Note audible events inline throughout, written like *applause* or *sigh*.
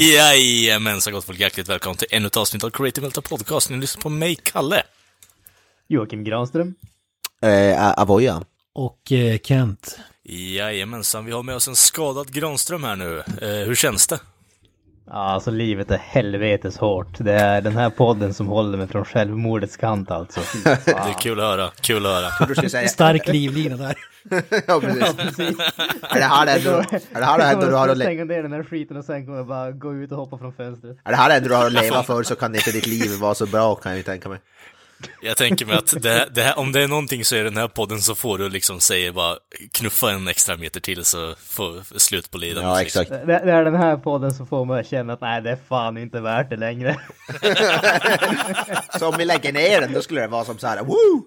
Jajamensan gott folk, hjärtligt välkommen till ännu ett avsnitt av Creative Melta Podcast. Ni lyssnar på mig, Kalle. Joakim Granström. Eh, Avoya. Och eh, Kent. Jajamensan, vi har med oss en skadad Granström här nu. Eh, hur känns det? Ja, alltså livet är helvetes hårt. Det är den här podden som håller mig från självmordets kant alltså. Fan. *laughs* Det är kul att höra, kul att höra. Säga... Stark livlina där. *laughs* *laughs* ja, precis. Är det här det enda du, är det här det enda du har att le- stänga ner den här skiten och sen kommer jag bara gå ut och hoppa från fönstret. är det här det enda du har att leva för så kan inte ditt liv vara så bra kan jag ju tänka mig. Jag tänker mig att det, det här, om det är någonting så är den här podden så får du liksom säga bara knuffa en extra meter till så får slut på lidandet. Ja, liksom. exakt. Det, det är den här podden som får mig att känna att nej, det är fan inte värt det längre. *laughs* Så om vi lägger ner den då skulle det vara som så här, woo!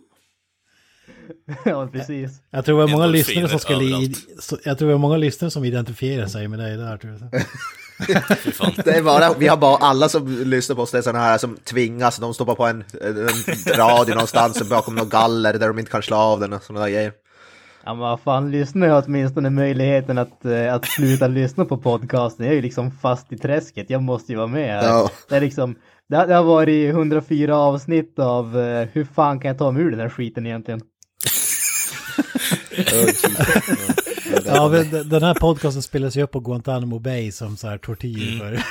ja, precis. Jag tror det var många lyssnare som skulle... så- Jag tror det var många lyssnare som identifierar sig med dig där. Tror jag. Det är bara, vi har bara alla som lyssnar på oss, det är sådana här som tvingas, de stoppar på en, en radio någonstans bakom något galler där de inte kan slå av den och sådana där grejer. Ja, men vad fan, lyssnar jag åtminstone möjligheten att, eh, att sluta lyssna på podcasten. Jag är ju liksom fast i träsket, jag måste ju vara med här. Ja. Det är liksom, det, har- det har varit 104 avsnitt av eh, hur fan kan jag ta mig ur den här skiten egentligen? *laughs* Ja, men den här podcasten spelas ju upp på Guantanamo Bay som så här tortyr för...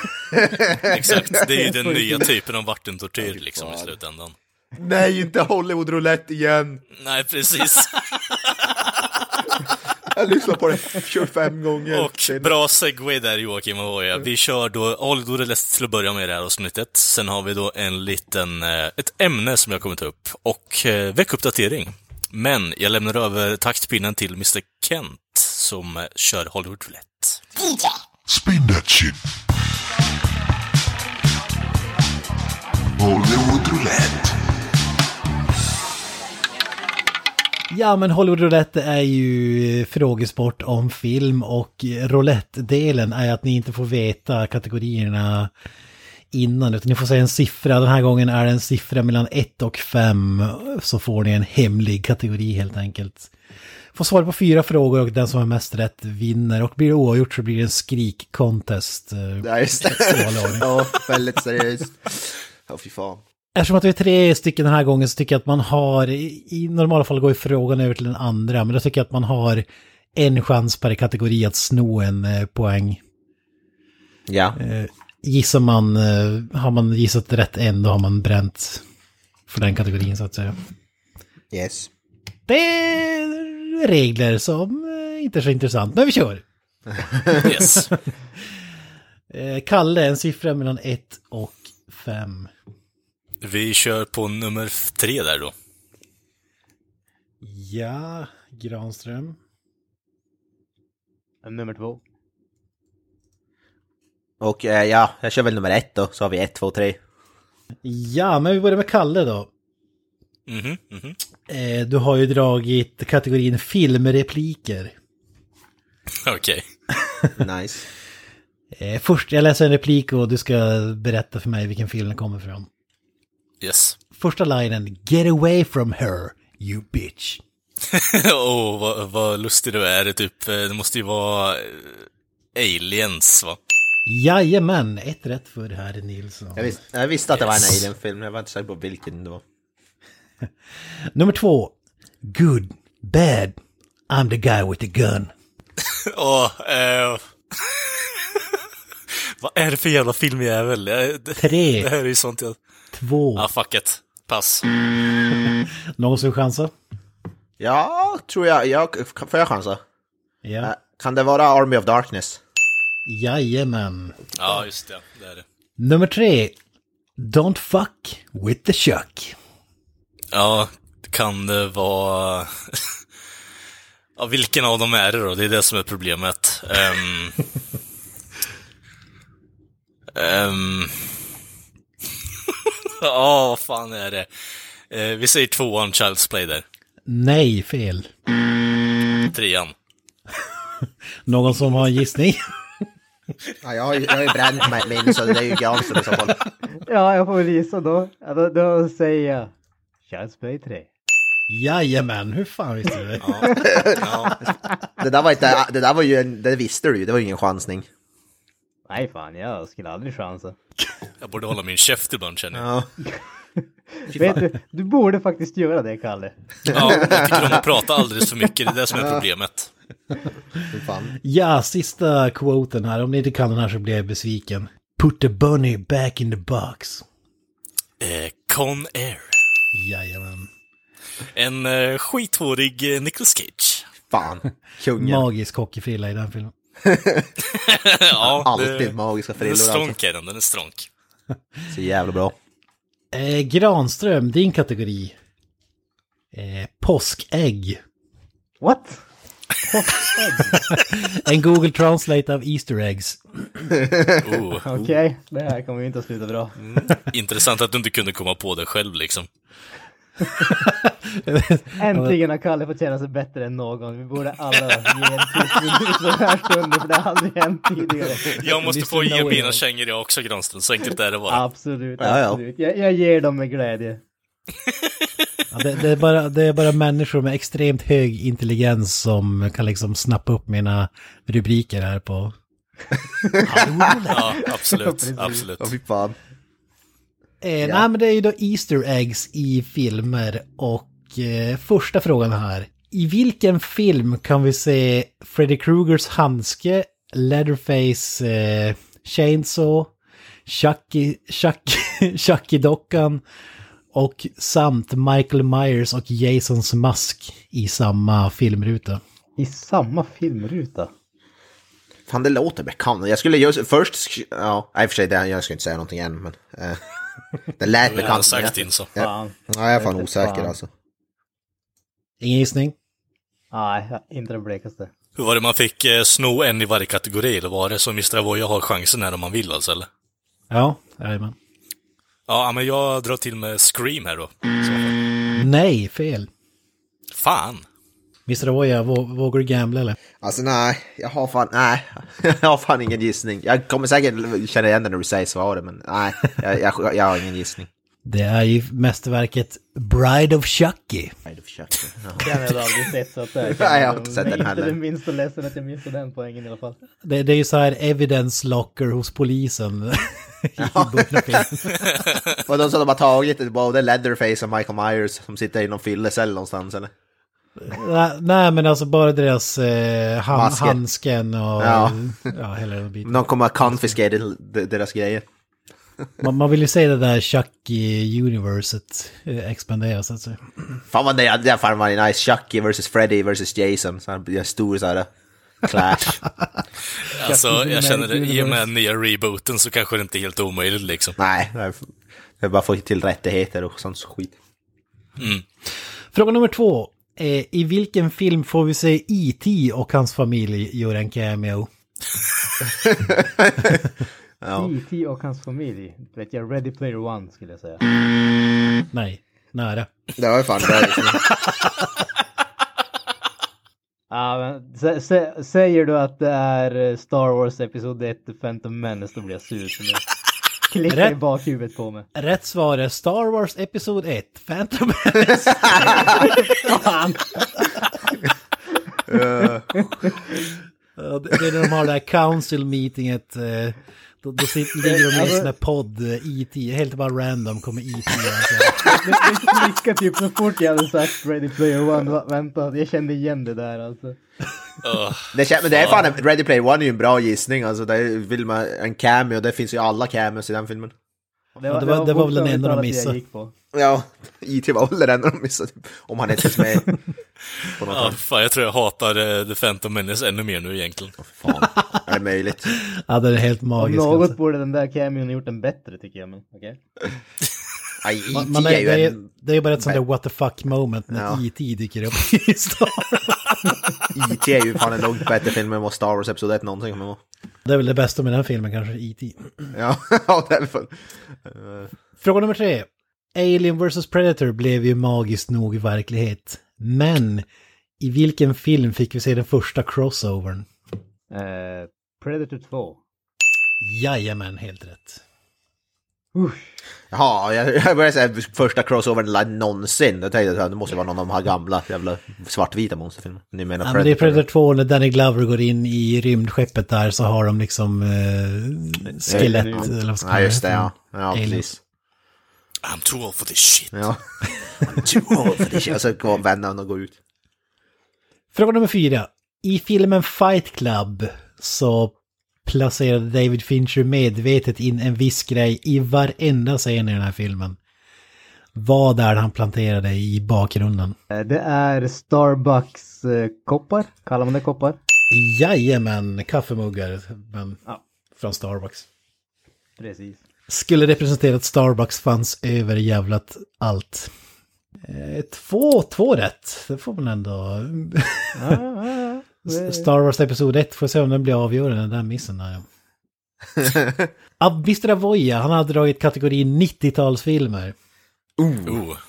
*laughs* Exakt, det är ju den *laughs* nya typen av vattentortyr liksom i slutändan. Nej, inte Hollywood roulette igen! Nej, precis. *laughs* Jag lyssnar på det 25 gånger. Och bra segway där Joakim och Oja. Vi kör då Hollywood Roulette till att börja med i det här avsnittet. Sen har vi då en liten, eh, ett ämne som jag kommer ta upp och eh, veckuppdatering. Men jag lämnar över taktpinnen till Mr Kent som eh, kör Hollywood Roulette. Spin that shit. Hollywood Roulette. Ja, men Hollywood Roulette är ju frågesport om film och roulette-delen är att ni inte får veta kategorierna innan, utan ni får säga en siffra. Den här gången är det en siffra mellan 1 och 5, så får ni en hemlig kategori helt enkelt. Får svara på fyra frågor och den som har mest rätt vinner. Och blir det oavgjort så blir det en skrik-contest. eh, Ja, just det. Ja, väldigt seriöst. Ja, fy fan. Eftersom att vi är tre stycken den här gången så tycker jag att man har, i normala fall går ju frågan över till den andra, men då tycker jag att man har en chans per kategori att sno en eh, poäng. Ja. Gissar man, eh, har man gissat rätt en, då har man bränt för den kategorin så att säga. Yes. Det regler som eh, inte är så intressant, men vi kör. *laughs* Yes. Eh, Kalle, en siffra mellan 1 och 5. Vi kör på nummer f- tre där då. Ja, Granström. Nummer två. Och eh, ja, jag kör väl nummer ett då, så har vi ett, två, tre. Ja, men vi börjar med Kalle då. Mhm. Eh, Du har ju dragit kategorin filmrepliker. Okej. *laughs* Nice. Eh, Först, jag läser en replik och du ska berätta för mig vilken film den kommer från. Yes. Första linen, Get away from her, you bitch. *laughs* Åh, oh, vad, vad lustig du är. Det, typ, eh, det måste ju vara aliens, va? Jajamän, ett rätt för herr Nilsson. Jag, vis jag visste att det var en alien-film, jag var inte säker på vilken det var. *laughs* Nummer två, Good, bad, I'm the guy with the gun. *laughs* Åh, eh... *laughs* Vad är det för jävla filmjävel? Jag- Det, Tre. det här är ju sånt jag... Två, Ah, fuck it. Pass. någon som chansa? Ja, tror jag. jag får jag chansa? Ja, Eh, Kan det vara Army of Darkness? jajamän. Ja, just det. Det är det. Nummer tre, Don't fuck with the chuck. Ja, kan det vara... *laughs* ja, vilken av dem är det då? Det är det som är problemet. Ehm, *laughs* Ehm. *laughs* Ja, vad fan är det? Eh, vi säger tvåan, Child's Play där. Nej, fel. Trean. Någon som har en gissning? Ja, jag, har ju- jag har ju bränt mig min så det är ju Granström i så fall. Ja, jag får väl gissa då. Då, då säger jag Child's Play 3. Jajamän, hur fan visste du det? Ja. Det där var, inte, det där var ju en, det visste du ju, det var ju ingen chansning. Nej fan, jag skulle aldrig chansa. Jag borde hålla min käft ibland känner jag. Ja. *laughs* Vet du, du borde faktiskt göra det, Kalle. Ja, jag tycker om att prata alldeles för mycket, det är det som är problemet. Ja, sista quoten här. Om ni inte kan den här så blir jag besviken. Put the bunny back in the box. Eh, Con Air. Jajamän. En eh, skithårig eh, Nicolas Cage. Fan. Kungen. Magisk hockeyfrilla i den filmen. *laughs* ja, *laughs* Alltid magiska Den är frillor alltså. stronk är den, den är stronk. Så jävla bra. Eh, Granström, din kategori. Eh, påskägg. What? En Google Translate av Easter eggs. Oh, Okej, det här kommer ju inte att sluta bra. intressant att du inte kunde komma på det själv liksom. Äntligen har Kalle fått känna sig bättre än någon. Vi borde alla ge en tyst minut den här stunden, för det har aldrig hänt tidigare. Jag måste få ge mina kängor jag också, Granström. Så enkelt är det bara. Absolut, Ja, ja. absolut. Jag, jag ger dem med glädje. Ja, det, det, är bara, det är bara människor med extremt hög intelligens som kan liksom snappa upp mina rubriker här på... Ja, absolut. Absolut. Ja, fy fan. Eh, Nej men det är ju då Easter eggs i filmer och eh, första frågan här. I vilken film kan vi se Freddy Krugers handske, Leatherface eh, Chainsaw, Chucky, Chucky, *laughs* Chucky-dockan och samt Michael Myers och Jasons mask i samma filmruta? I samma filmruta. Fan, det låter bekant. Jag skulle just först... Ja, i och för sig, det, jag ska inte säga någonting än, men... Eh, *laughs* det lät har bekant. sagt in så. Ja. Fan. Ja, jag är fan osäker fan. alltså. Ingen gissning? Nej, inte den blekaste. Hur var det man fick eh, sno en i varje kategori, eller var det så Mr. Avoya har chansen om man vill alltså, eller? Ja, jajamän. Ja, men jag drar till med Scream här då. Nej, fel. Fan! Mr. Avoya, vå- vågar du gambla eller? Alltså nej, jag har fan... Nej, *laughs* jag har fan ingen gissning. Jag kommer säkert känna igen det när du säger svaret, men nej, jag, jag, jag har ingen gissning. Det är ju mästerverket Bride of Chucky. Du försökte. Ja. Den har jag aldrig sett så att det Nej, jag har inte sett den Inte heller. *laughs* det minsta ledsen att jag missade den poängen i alla fall. Det, det är ju så här evidence locker hos polisen. *laughs* I början av filmen. Och de som de har tagit både Leatherface och Michael Myers som sitter i någon fyllecell någonstans eller? nej, nej men alltså bara deras eh, han, Masker. handsken och Ja. ja. hela den biten. De kommer att confiscate de- deras grejer. Man, man vill ju se det där Chucky-universet eh, expandera så att säga. Fan vad det, det fan var nice. Chucky vs Freddy vs Jason. Så här stor så här clash. *laughs* Alltså, jag känner det, i och med nya rebooten så kanske det inte är helt omöjligt liksom. Nej, det är- bara få till rättigheter och sånt skit. Fråga nummer två. Eh, I vilken film får vi se E.T. och hans familj göra en cameo? *laughs* Ja. E.T. och hans familj. Vet jag, Ready Player One skulle jag säga. Nej, nära. Det var ju fan bra. *laughs* Ja, men, sä, sä, säger du att det är eh, Star Wars Episod 1 The Phantom Menace då blir jag sur. Så nu klickar i Rätt. bakhuvudet på mig. Rätt svar är Star Wars Episod 1, Phantom Menace. Fan! Det det är när de har det här council meetinget. eh, Då, då sitter, ligger de i en sån här podd, eh, E.T. Helt bara random kommer E.T. *laughs* Alltså. Det, klickade typ så fort jag hade sagt Ready Player One. Va- Vänta, jag kände igen det där alltså. Ugh. Det, men det är fan, Ready Player One är ju en bra gissning. Alltså, det är, vill man en cameo, det finns ju alla cameos i den filmen. Det det var- det var väl den enda de missade. Ja, IT var väl den enda de missade. Om han inte med. *laughs* På något Ja, fan, jag tror jag hatar eh, The Phantom Menace ännu mer nu egentligen. Fan, är det möjligt? Ja, det är helt Om magiskt. något Alltså. borde den där cameon gjort den bättre tycker jag. Men, okej. *laughs* Aj, Man, IT man är är, ju det, är, en... det är bara ett sånt där what the fuck moment när Ja. E.T. dyker upp i Star *laughs* IT är ju fan en långt bättre film än vad Star Wars Episod 1 någonsin kommer vara. Det är väl det bästa med den filmen kanske, E.T. Ja, *laughs* ja det är väl... Fråga nummer tre. Alien vs Predator blev ju magiskt nog verklighet. Men i vilken film fick vi se den första crossovern? Eh, Predator 2. Jajamän, helt rätt. Jaha, jag, jag började säga första crossovern någonsin. Jag tänkte att det måste vara någon av de här gamla jävla svartvita monsterfilmerna. Ni menar Ja, men det är Predator 2 när Danny Glover går in i rymdskeppet där så har de liksom eh, skelett Ja, eller vad ska Ja, just det, ja. Ja, precis. I'm too old for this shit. Ja. Too old for this shit. Och så går vännen och går ut. Fråga nummer fyra. I filmen Fight Club så placerade David Fincher medvetet in en viss grej i varenda scen i den här filmen. Vad är det han planterade i bakgrunden? Eh, det är Starbucks eh, koppar. Kallar man det koppar? Jajamän, kaffemuggar, men Ja. från Starbucks. Precis. Skulle representera att Starbucks fanns över jävlat allt. Eh, två, två rätt, det får man ändå... Ja, ja, Star Wars Episod 1, får se om den blir avgörande, den där missen där. ja. *laughs* Mr. Avoya, han hade dragit kategorin 90-talsfilmer. Oh. *laughs*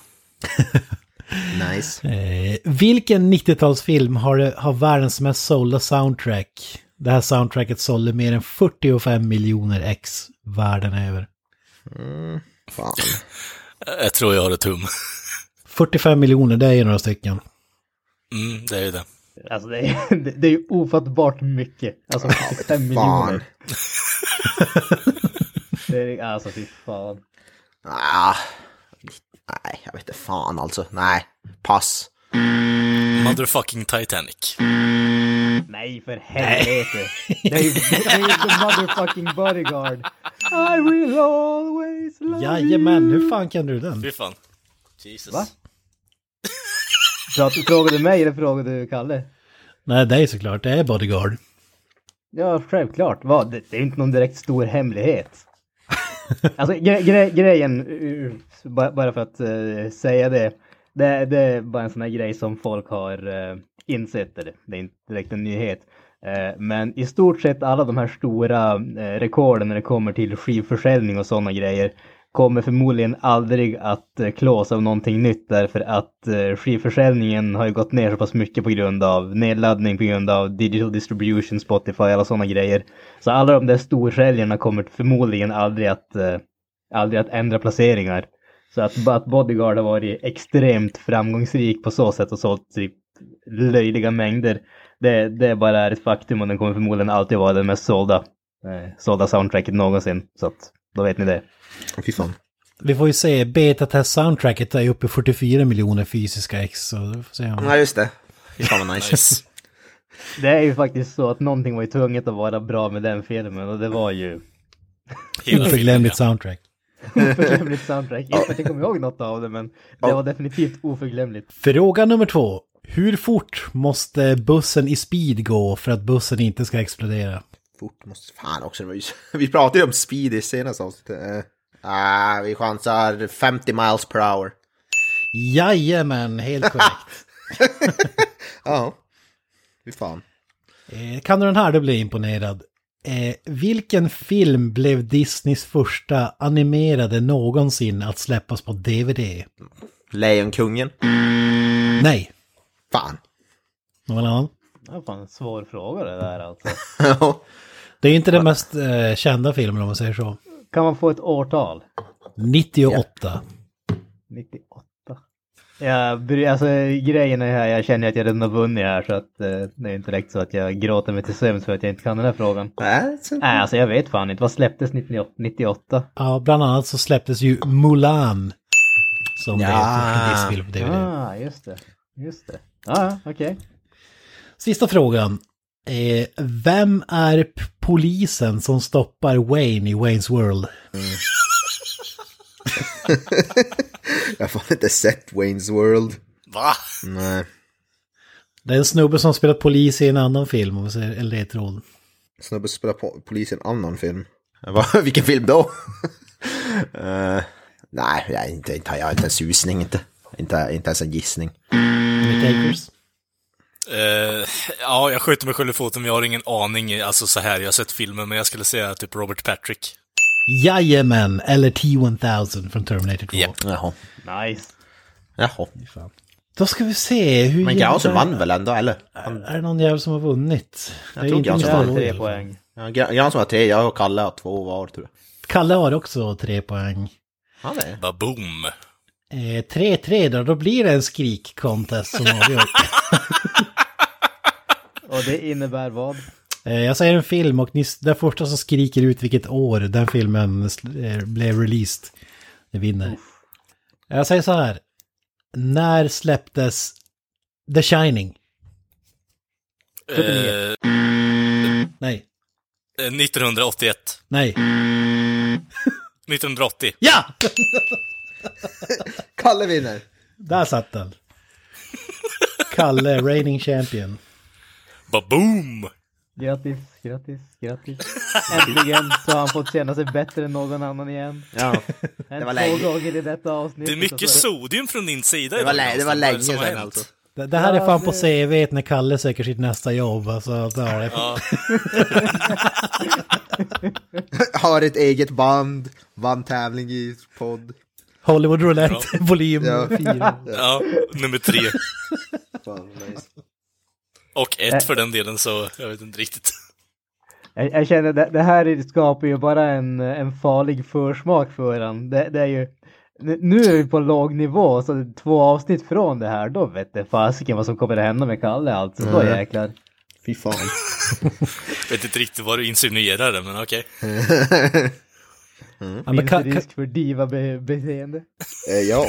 Nice. Eh, vilken 90-talsfilm har, har världens mest sålda soundtrack? Det här soundtracket sålde mer än 45 miljoner ex världen över. Fan. *laughs* Jag tror jag har ett tum. 45 miljoner, det är ju några stycken. Mm, det är ju det. Alltså det är, *laughs* det, är ju ofattbart mycket. Alltså 45 miljoner. *laughs* Det är, alltså fy fan. Ah. Nej, jag vet inte fan alltså. Nej, pass. Motherfucking Titanic. Nej för helvete. Det är ju motherfucking bodyguard. I will always love Jajamän, you. hur fan kan du den? Fy fan. Jesus. Va? Prat- Frågar du mig eller frågar du Kalle? Nej, det är såklart, det är Bodyguard. Ja, självklart. Vad? Det, det är inte någon direkt stor hemlighet. Alltså gre gre grejen, uh, ba bara för att uh, säga det, det, det är bara en sån här grej som folk har uh, insett, eller det är inte direkt en nyhet. Eh, men i stort sett alla de här stora rekorden när det kommer till skivförsäljning och sådana grejer kommer förmodligen aldrig att eh, klås av någonting nytt därför att eh, skivförsäljningen har ju gått ner så pass mycket på grund av nedladdning, på grund av digital distribution, Spotify, alla sådana grejer. Så alla de där storsäljarna kommer förmodligen aldrig att, eh, aldrig att ändra placeringar. Så att, att Bodyguard har varit extremt framgångsrik på så sätt och sålt typ löjliga mängder. Det, det bara är ett faktum och den kommer förmodligen alltid vara den mest sålda, eh, sålda soundtracket någonsin. Så att då vet ni det. Fy fan. Vi får ju se, beta-test-soundtracket är ju uppe i 44 miljoner fysiska ex, så vi får se om... Ja, just det. Fy fan vad nice. Det är ju faktiskt så att någonting var ju tvunget att vara bra med den filmen och det var ju Oförglömligt soundtrack. oförglömligt soundtrack. Inte för att jag kommer ihåg något av det men det var definitivt oförglömligt. Fråga nummer två. Hur fort måste bussen i speed gå för att bussen inte ska explodera? Fort måste... Fan också. Vi, *laughs* vi pratade ju om speed i senaste avsnittet. Ah, vi chansar 50 miles per hour. Jajamän, helt korrekt. *laughs* Ja. Fy fan. Eh, kan du den här, då blir jag imponerad. Eh, vilken film blev Disneys första animerade någonsin att släppas på DVD? Lejonkungen. Nej. Fan. Någon annan? Det var fan en svår fråga det där alltså. *laughs* Ja. Det är inte den mest eh, kända filmen om man säger så. Kan man få ett årtal? 98. 98. Ja, alltså grejen är här, jag känner att jag redan har vunnit här så att eh, det är inte direkt så att jag gråter mig till sömns för att jag inte kan den här frågan. Nej, så- Nej, alltså jag vet fan inte. Vad släpptes 98? 98? Ja, bland annat så släpptes ju Mulan. Som Ja. blev första Disney-film på DVD. Ah, just det. Just det. Ja, ja, okej. Sista frågan. Eh, vem är polisen som stoppar Wayne i Waynes World? *laughs* Jag har fan inte sett Wayne's World. Va? Nej. Det är en snubbe som spelat polis i en annan film, om vi säger en ledtråd. Snubbe som spelar po- polis i en annan film. *laughs* Va? Vilken film då? *laughs* Eh, nej, jag, inte, inte, jag har inte en susning. Inte, inte, inte ens en gissning. Mitt Eh, ja, jag skjuter mig själv i foten, men jag har ingen aning. Alltså så här, jag har sett filmen, men jag skulle säga typ Robert Patrick. Jajamän, eller T-1000 från Terminator 2. Japp. Jaha. Nice. Jaha. Fan. Då ska vi se hur... Men Gausen vann väl ändå, eller? Han, Är det någon jävel som har vunnit? Jag tror Gausen har tre poäng. ja, Jansson har tre, jag och Kalle har två var, tror jag. Kalle har också tre poäng. Ja, det är. Baboom! Eh, 3-3 då, då blir det en skrik-contest som avgör. *laughs* Och det innebär vad? eh, jag säger en film och ni, den första som skriker ut vilket år den filmen eh, blev released, det vinner. Jag säger så här. När släpptes The Shining? Eh, Nej. eh, 1981. Nej. *laughs* 1980. Ja! Kalle vinner! Där satt den. Kalle, reigning champion. Baboom! Grattis, grattis, grattis. Äntligen så har han fått känna sig bättre än någon annan igen. Ja, Det var två länge. gånger i detta avsnitt. Det är mycket sodium från din sida det var, idag, lä- det var länge sedan alltså. Det, det här är fan på CV när Kalle söker sitt nästa jobb. Alltså, då är det. Ja, *laughs* Har ett eget band, vann tävling i podd. Hollywood Roulette, volym Ja. 4. ja, nummer tre. Fan, nice. Och ett för den delen, så jag vet inte riktigt. Jag, jag känner det, det här skapar ju bara en, en farlig försmak för han. Det, det är ju, nu är vi på låg nivå, så två avsnitt från det här, då vet det fasiken vad som kommer att hända med Kalle alltså. Då Mm. jäklar. Fy fan. *laughs* Vet inte riktigt vad du insinuerar, men okej. Ja, men Finns det risk för diva-beteende? Eh, ja.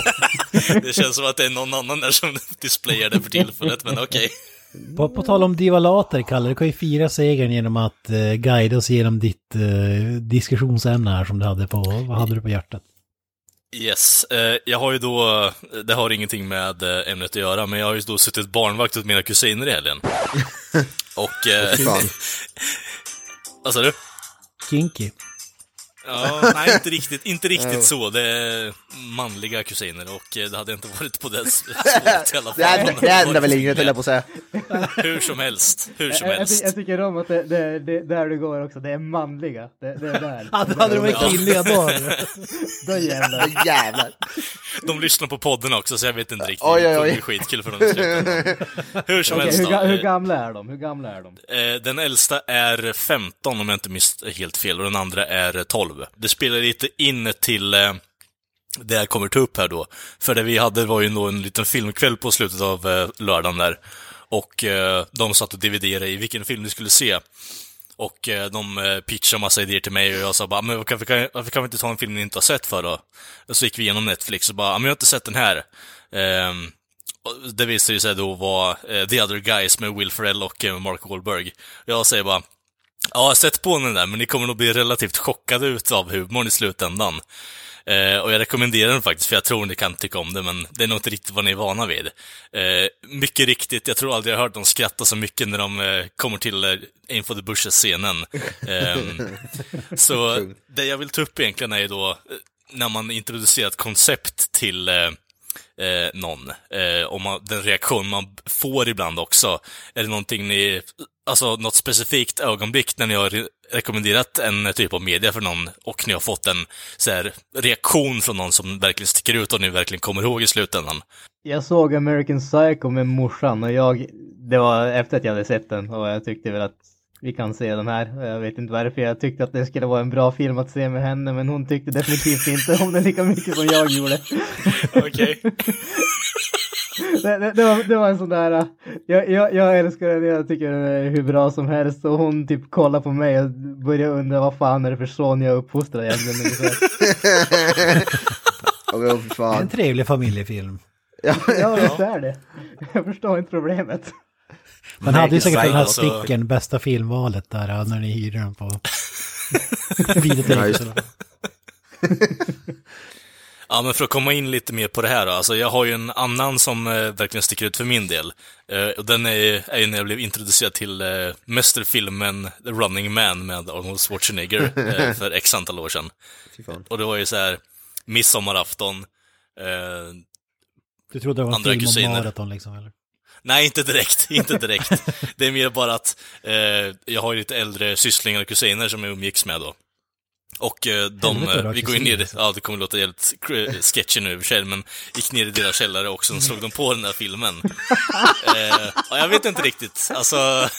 *laughs* Det känns som att det är någon annan där som displayar det för tillfället, men okej. På, på tal om divalater, Kalle, du kan ju fira segern genom att eh, guida oss genom ditt eh, diskussionsämne här som du hade på, vad hade du på hjärtat? Yes, eh, jag har ju då, det har ingenting med eh, ämnet att göra, men jag har ju då suttit barnvakt åt mina kusiner i helgen. *laughs* Och... Eh, *laughs* vad sa du? Kinky. Ja, nej, inte riktigt, inte riktigt så. Det är manliga kusiner och eh, det hade inte varit på det *laughs* spåret i alla fall. Det ändrar, det ändrar väl inget, höll jag på att säga. Hur som helst, hur som Jag, jag, helst. jag tycker om att det, det, det där du går också, det är manliga. Det, det är där. Hade, hade det varit kvinnliga då? *laughs* Då jävlar. Jävlar. De lyssnar på podden också, så jag vet inte riktigt. Oj, oj, oj. Det bli skitkul för dem. Hur som Okej, helst hur, hur gamla är de? Hur gamla är de? Eh, Den äldsta är 15 om jag inte minns helt fel och den andra är 12. Det spelar lite in till eh, det jag kommer ta upp här då. För det vi hade var ju nog en liten filmkväll på slutet av eh, lördagen där. Och eh, de satt och dividerade i vilken film vi skulle se. Och eh, de eh, pitchade massa idéer till mig och jag sa bara, men varför kan, varför kan vi inte ta en film ni inte har sett för då? Och så gick vi igenom Netflix och bara, men jag har inte sett den här. Eh, och det visade sig då vara eh, The Other Guys med Will Ferrell och eh, Mark Wahlberg. Jag säger bara, ja, sätt på den där, men ni kommer nog bli relativt chockade utav humorn i slutändan. Eh, och jag rekommenderar den faktiskt, för jag tror ni kan tycka om det, men det är nog inte riktigt vad ni är vana vid. Eh, mycket riktigt, jag tror aldrig jag har hört dem skratta så mycket när de eh, kommer till eh, Info the Bushes-scenen. Ehm, *laughs* så det jag vill ta upp egentligen är ju då, eh, när man introducerar ett koncept till eh, någon, eh, och man, den reaktion man får ibland också. Är det någonting ni, alltså något specifikt ögonblick när ni har re rekommenderat en typ av media för någon och ni har fått en så här, reaktion från någon som verkligen sticker ut och ni verkligen kommer ihåg i slutändan? Jag såg American Psycho med morsan och jag, det var efter att jag hade sett den och jag tyckte väl att vi kan se den här. Jag vet inte varför jag tyckte att det skulle vara en bra film att se med henne men hon tyckte definitivt inte om den lika mycket som jag gjorde. Okej. Det, det, det, var, det var en sån där, äh, jag, jag, jag älskar den, jag tycker den är hur bra som helst och hon typ kollar på mig och börjar undra vad fan är det för son jag uppfostrar egentligen. Åh, fy En fan. trevlig familjefilm. Ja, visst är det. Jag förstår inte problemet. Man hade ju säkert den här Alltså- sticken, bästa filmvalet där när ni hyrde den på. *laughs* Ja, men för att komma in lite mer på det här då. Alltså, jag har ju en annan som eh, verkligen sticker ut för min del. Eh, och den är, är ju när jag blev introducerad till eh, mästerfilmen The Running Man med Arnold Schwarzenegger *laughs* eh, för x antal år sedan. Och det var ju så här midsommarafton. Eh, Du trodde det var en film om maraton liksom eller? Nej, inte direkt. *laughs* Inte direkt. Det är mer bara att eh, jag har ju lite äldre sysslingar och kusiner som jag umgicks med då. Och eh, de, Helvete, eh, vi går in i det, kusiner. ja det kommer låta jävligt cr- sketchy nu i och för sig, men gick ner i deras källare och sen slog de på den här filmen. *laughs* eh, och jag vet inte riktigt, alltså...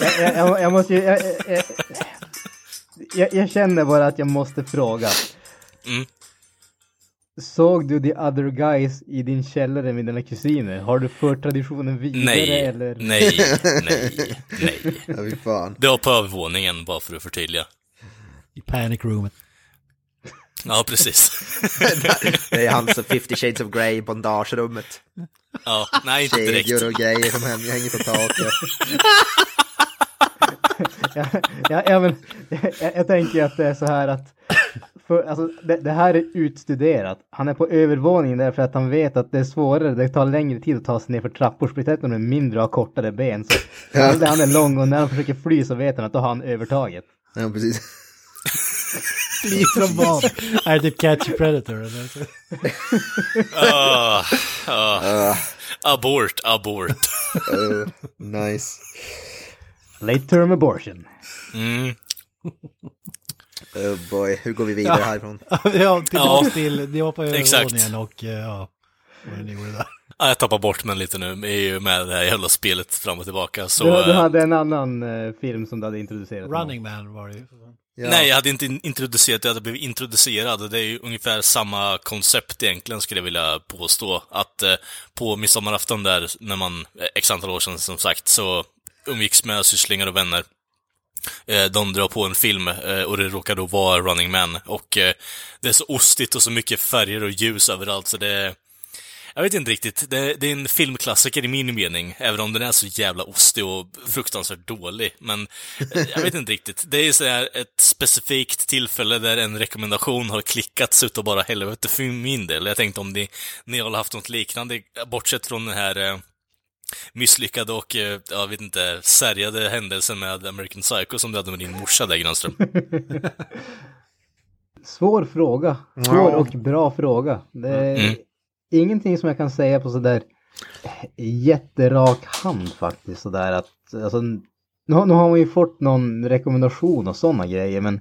Jag, jag, jag, jag måste ju... Jag, jag, jag, jag känner bara att jag måste fråga. Mm. Såg du The Other Guys i din källare med dina kusiner? Har du fört traditionen vidare Nej, eller? nej, *laughs* nej, nej. Ja, fan. Det var på övervåningen, bara för att förtydliga. I panic roomet. Ja, precis. *laughs* Det är hans 50 shades of Grey bondagerummet. Ja, nej, inte direkt. Kedjor och grejer som hänger hänger på taket. *laughs* Ja, ja, ja, men, jag, jag tänker att det är så här att för, alltså, det, det här är utstuderat. Han är på övervåningen därför att han vet att det är svårare, det tar längre tid att ta sig ner för trappor, speciellt om de är mindre och har kortare ben. Så *laughs* ja. han är lång och när han försöker fly så vet han att då har han övertaget. Ja, precis. Fly från vad? *laughs* Är det typ Catch a Predator eller? Ah, ah. Abort, abort. Uh, *laughs* nice. Late term abortion. Mm. Oh boy, hur går vi vidare härifrån? *laughs* ja, *laughs* tillbaka Ja, till, det var på exakt. övervåningen och eh, ja, vad ni gjorde där. Ja, jag tappar bort mig lite nu, jag är ju med det här jävla spelet fram och tillbaka, så... Du, du eh, hade en annan eh, film som du hade introducerat. Running Man var det ju. Ja. Nej, jag hade inte in- introducerat, jag hade blivit introducerad. Det är ju ungefär samma koncept egentligen, skulle jag vilja påstå. Att eh, på midsommarafton där, när man, eh, x antal år sedan som sagt, så umgicks med sysslingar och vänner. Eh, de drar på en film eh, och det råkar då vara Running Man. Och eh, det är så ostigt och så mycket färger och ljus överallt, så det jag vet inte riktigt. Det, det är en filmklassiker i min mening, även om den är så jävla ostig och fruktansvärt dålig. Men jag vet inte riktigt. Det är så här ett specifikt tillfälle där en rekommendation har klickats utav bara helvete för min del. Jag tänkte om ni, ni har haft något liknande, bortsett från den här misslyckade och, eh, jag vet inte, särjade händelsen med American Psycho som du hade med din morsa där, Granström. *laughs* Svår fråga. Svår och bra fråga. Det är Mm. ingenting som jag kan säga på sådär jätterak hand faktiskt. Sådär att, alltså, nu, har- nu har man ju fått någon rekommendation och sådana grejer men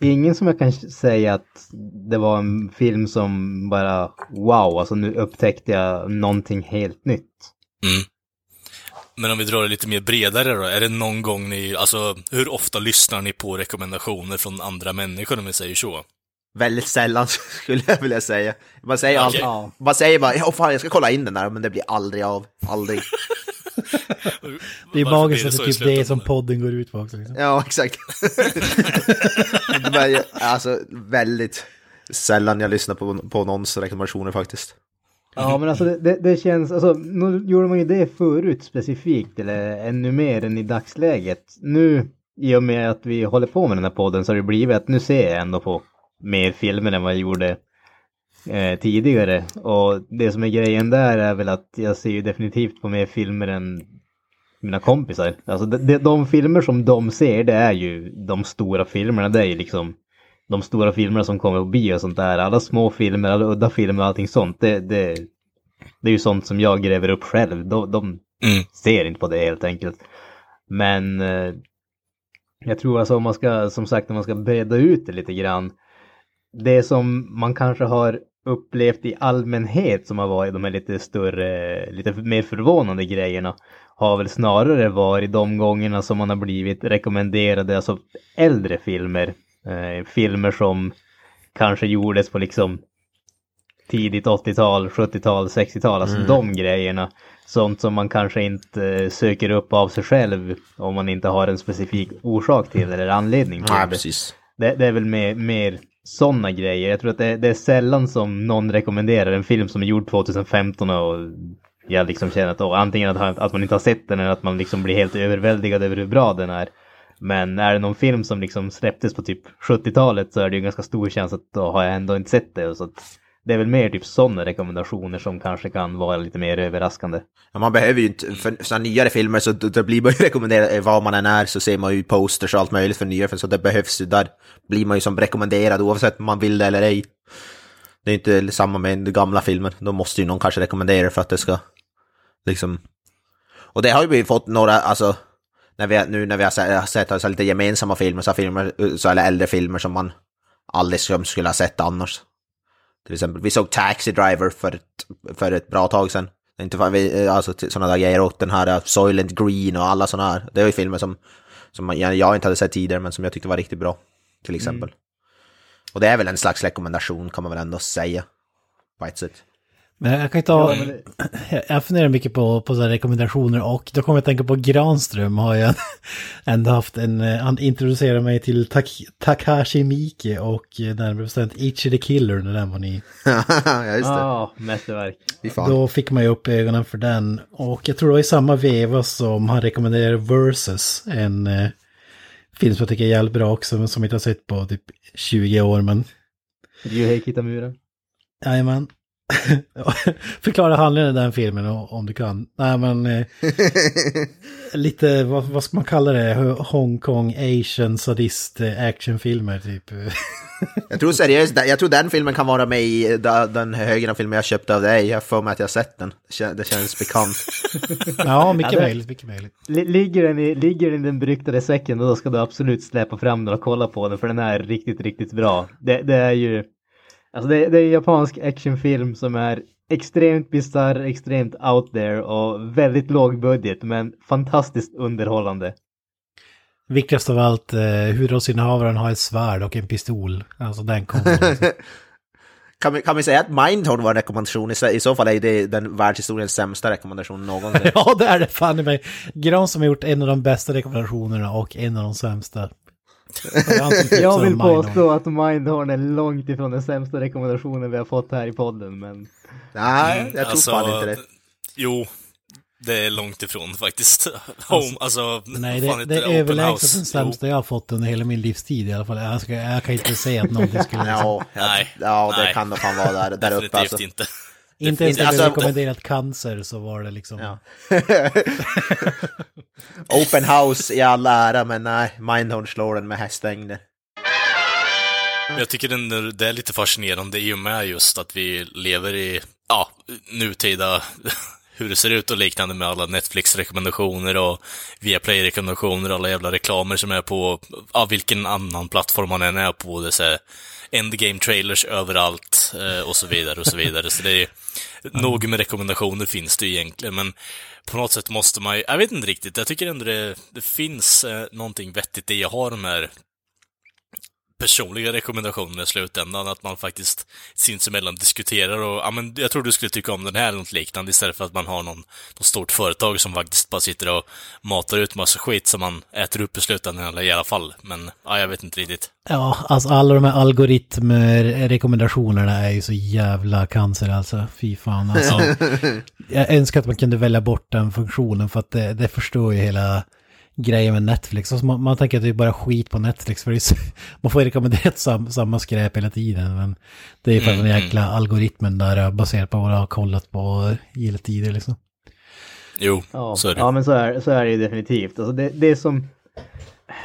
ingen som jag kan säga att det var en film som bara wow, alltså nu upptäckte jag någonting helt nytt. Mm. Men om vi drar det lite mer bredare då, är det någon gång ni, alltså hur ofta lyssnar ni på rekommendationer från andra människor om vi säger så? Väldigt sällan *laughs* skulle jag vilja säga. Man säger, Okej. alltid, Ja. man säger bara, ja fan jag ska kolla in den där, men det blir aldrig av. Aldrig. *laughs* Det är magiskt att så det är typ det som podden går ut på också. Liksom. Ja, exakt. *laughs* men, alltså väldigt sällan jag lyssnar på, på någons rekommendationer faktiskt. Ja men alltså det, det, det känns, alltså nu gjorde man ju det förut specifikt eller ännu mer än i dagsläget. Nu i och med att vi håller på med den här podden så har det blivit att nu ser jag ändå på mer filmer än vad jag gjorde eh, tidigare. Och det som är grejen där är väl att jag ser ju definitivt på mer filmer än mina kompisar. Alltså de, de, de filmer som de ser det är ju de stora filmerna. Det är ju liksom de stora filmerna som kommer på bio och sånt där. Alla små filmer, alla udda filmer och allting sånt. Det, det, det är ju sånt som jag gräver upp själv. De, de Mm. ser inte på det helt enkelt. Men eh, jag tror alltså om man ska, som sagt, om man ska bredda ut det lite grann. Det som man kanske har upplevt i allmänhet som har varit de här lite större, lite mer förvånande grejerna har väl snarare varit de gångerna som man har blivit rekommenderade, alltså äldre filmer. Eh, filmer som kanske gjordes på liksom tidigt 80-tal, 70-tal, 60-tal, alltså de grejerna. Sånt som man kanske inte eh, söker upp av sig själv om man inte har en specifik orsak till eller anledning till Nej, det. precis. Det, det är väl mer, mer sådana grejer. Jag tror att det, det är sällan som någon rekommenderar en film som är gjord 2015 och jag liksom känner att åh, antingen att, att man inte har sett den eller att man liksom blir helt överväldigad över hur bra den är. Men är det någon film som liksom släpptes på typ 70-talet så är det ju ganska stor chans att då har jag ändå inte sett det. Så att det är väl mer typ sådana rekommendationer som kanske kan vara lite mer överraskande. Ja, man behöver ju inte, för sådana nyare filmer så då, då blir man ju *laughs* rekommenderad, eh, var man än är så ser man ju posters och allt möjligt för nya, filmer, så det behövs ju, där blir man ju som rekommenderad oavsett om man vill det eller ej. Det är inte samma med gamla filmer, Då måste ju någon kanske rekommendera för att det ska liksom... Och det har ju vi fått några, alltså, när vi, nu när vi har sett, alltså, lite gemensamma filmer, så, filmer, så eller äldre filmer som man aldrig skulle ha sett annars. Till exempel, vi såg Taxi Driver för ett, för ett bra tag sedan. Inte för vi, alltså sådana där grejer, och den här uh, Soylent Green och alla sådana här. Det är ju filmer som, som jag, jag inte hade sett tidigare, men som jag tyckte var riktigt bra. Till exempel. Och det är väl en slags rekommendation kan man väl ändå säga. På ett sätt. Men jag kan ju ta, jag funderar mycket på, på så här rekommendationer och då kommer jag att tänka på Granström har jag *laughs* ändå haft en, han introducerade mig till Tak Takashi Miike och eh, närmare bestämt Ichi the Killer när den var ny. *laughs* ja, just det. Ja, mästerverk. Fy fan. Då fick man ju upp ögonen för den och jag tror det var i samma veva som han rekommenderade Versus, en eh, film som jag tycker är jävligt bra också, men som jag inte har sett på typ 20 år men Ryuhei Kitamura. Jajamän. *laughs* Förklara handlingen i den filmen om du kan. Nej men eh, *laughs* lite, vad, vad ska man kalla det? Hongkong Asian sadist eh, actionfilmer typ. *laughs* Jag tror seriöst, jag tror den filmen kan vara med i den högre filmen jag köpte av dig. Jag för mig att jag har sett den. Det kän- Det känns bekant. ja, mycket Ja, det- möjligt, mycket möjligt. Li- Ligger den, i, ligger den i den beryktade säcken då ska du absolut släppa fram den och kolla på den för den är riktigt, riktigt bra. Det, det är ju, alltså det, det är en japansk actionfilm som är extremt bisarr, extremt out there och väldigt låg budget men fantastiskt underhållande. Viktigast av allt, eh, huvudrollsinnehavaren har ett svärd och en pistol. Alltså den kommer. *laughs* Kan vi, kan vi säga att Mindhorn var en rekommendation? I, så- I så fall är det den världshistoriens sämsta rekommendation någonsin. *laughs* ja, det är det fan i mig. Gran som har gjort en av de bästa rekommendationerna och en av de sämsta. Jag vill påstå att Mindhorn är långt ifrån den sämsta rekommendationen vi har fått här i podden men Nej, jag tror fan inte det. Jo, det är långt ifrån faktiskt. *laughs* Home, alltså, Nej, vad fan det, det är överlägset den sämsta jag har fått under hela min livstid i alla fall. Jag, ska, jag kan inte säga att någonting skulle... Ja, Nej, ja det nej. kan nog fan vara där, där uppe Definitivt alltså. inte. Inte ens när alltså- jag rekommenderat cancer så var det liksom... Ja. *laughs* Open house i all ära, men nej, Mindhorn slår den med hästlängder. Jag tycker den, det är lite fascinerande i och med just att vi lever i, ja, nutida, *laughs* hur det ser ut och liknande med alla Netflix-rekommendationer och Viaplay-rekommendationer, alla jävla reklamer som är på, ja, vilken annan plattform man än är på. Det är så här endgame-trailers överallt eh, och så vidare och så vidare. Så det är *laughs* nog med rekommendationer finns det ju egentligen, men på något sätt måste man ju, jag vet inte riktigt, jag tycker ändå det, det finns eh, någonting vettigt i att ha de här personliga rekommendationer i slutändan, att man faktiskt sinsemellan diskuterar och, ja men jag tror du skulle tycka om den här eller något liknande istället för att man har någon, något stort företag som faktiskt bara sitter och matar ut massa skit som man äter upp i slutändan i alla fall. Men, ja, jag vet inte riktigt. Ja, alltså alla de här algoritmer-rekommendationerna är ju så jävla cancer alltså. Fy fan alltså. *laughs* Jag önskar att man kunde välja bort den funktionen för att det, det förstår ju hela grejen med Netflix. Alltså man, man tänker att det är bara skit på Netflix för så, *laughs* man får ju rekommenderat sam, samma skräp hela tiden. Men det är för att den jäkla algoritmen där är baserat på vad du har kollat på gillat tidigare liksom. Jo, Ja, så är det. ja men så är, så är det ju definitivt. Alltså det, det, som,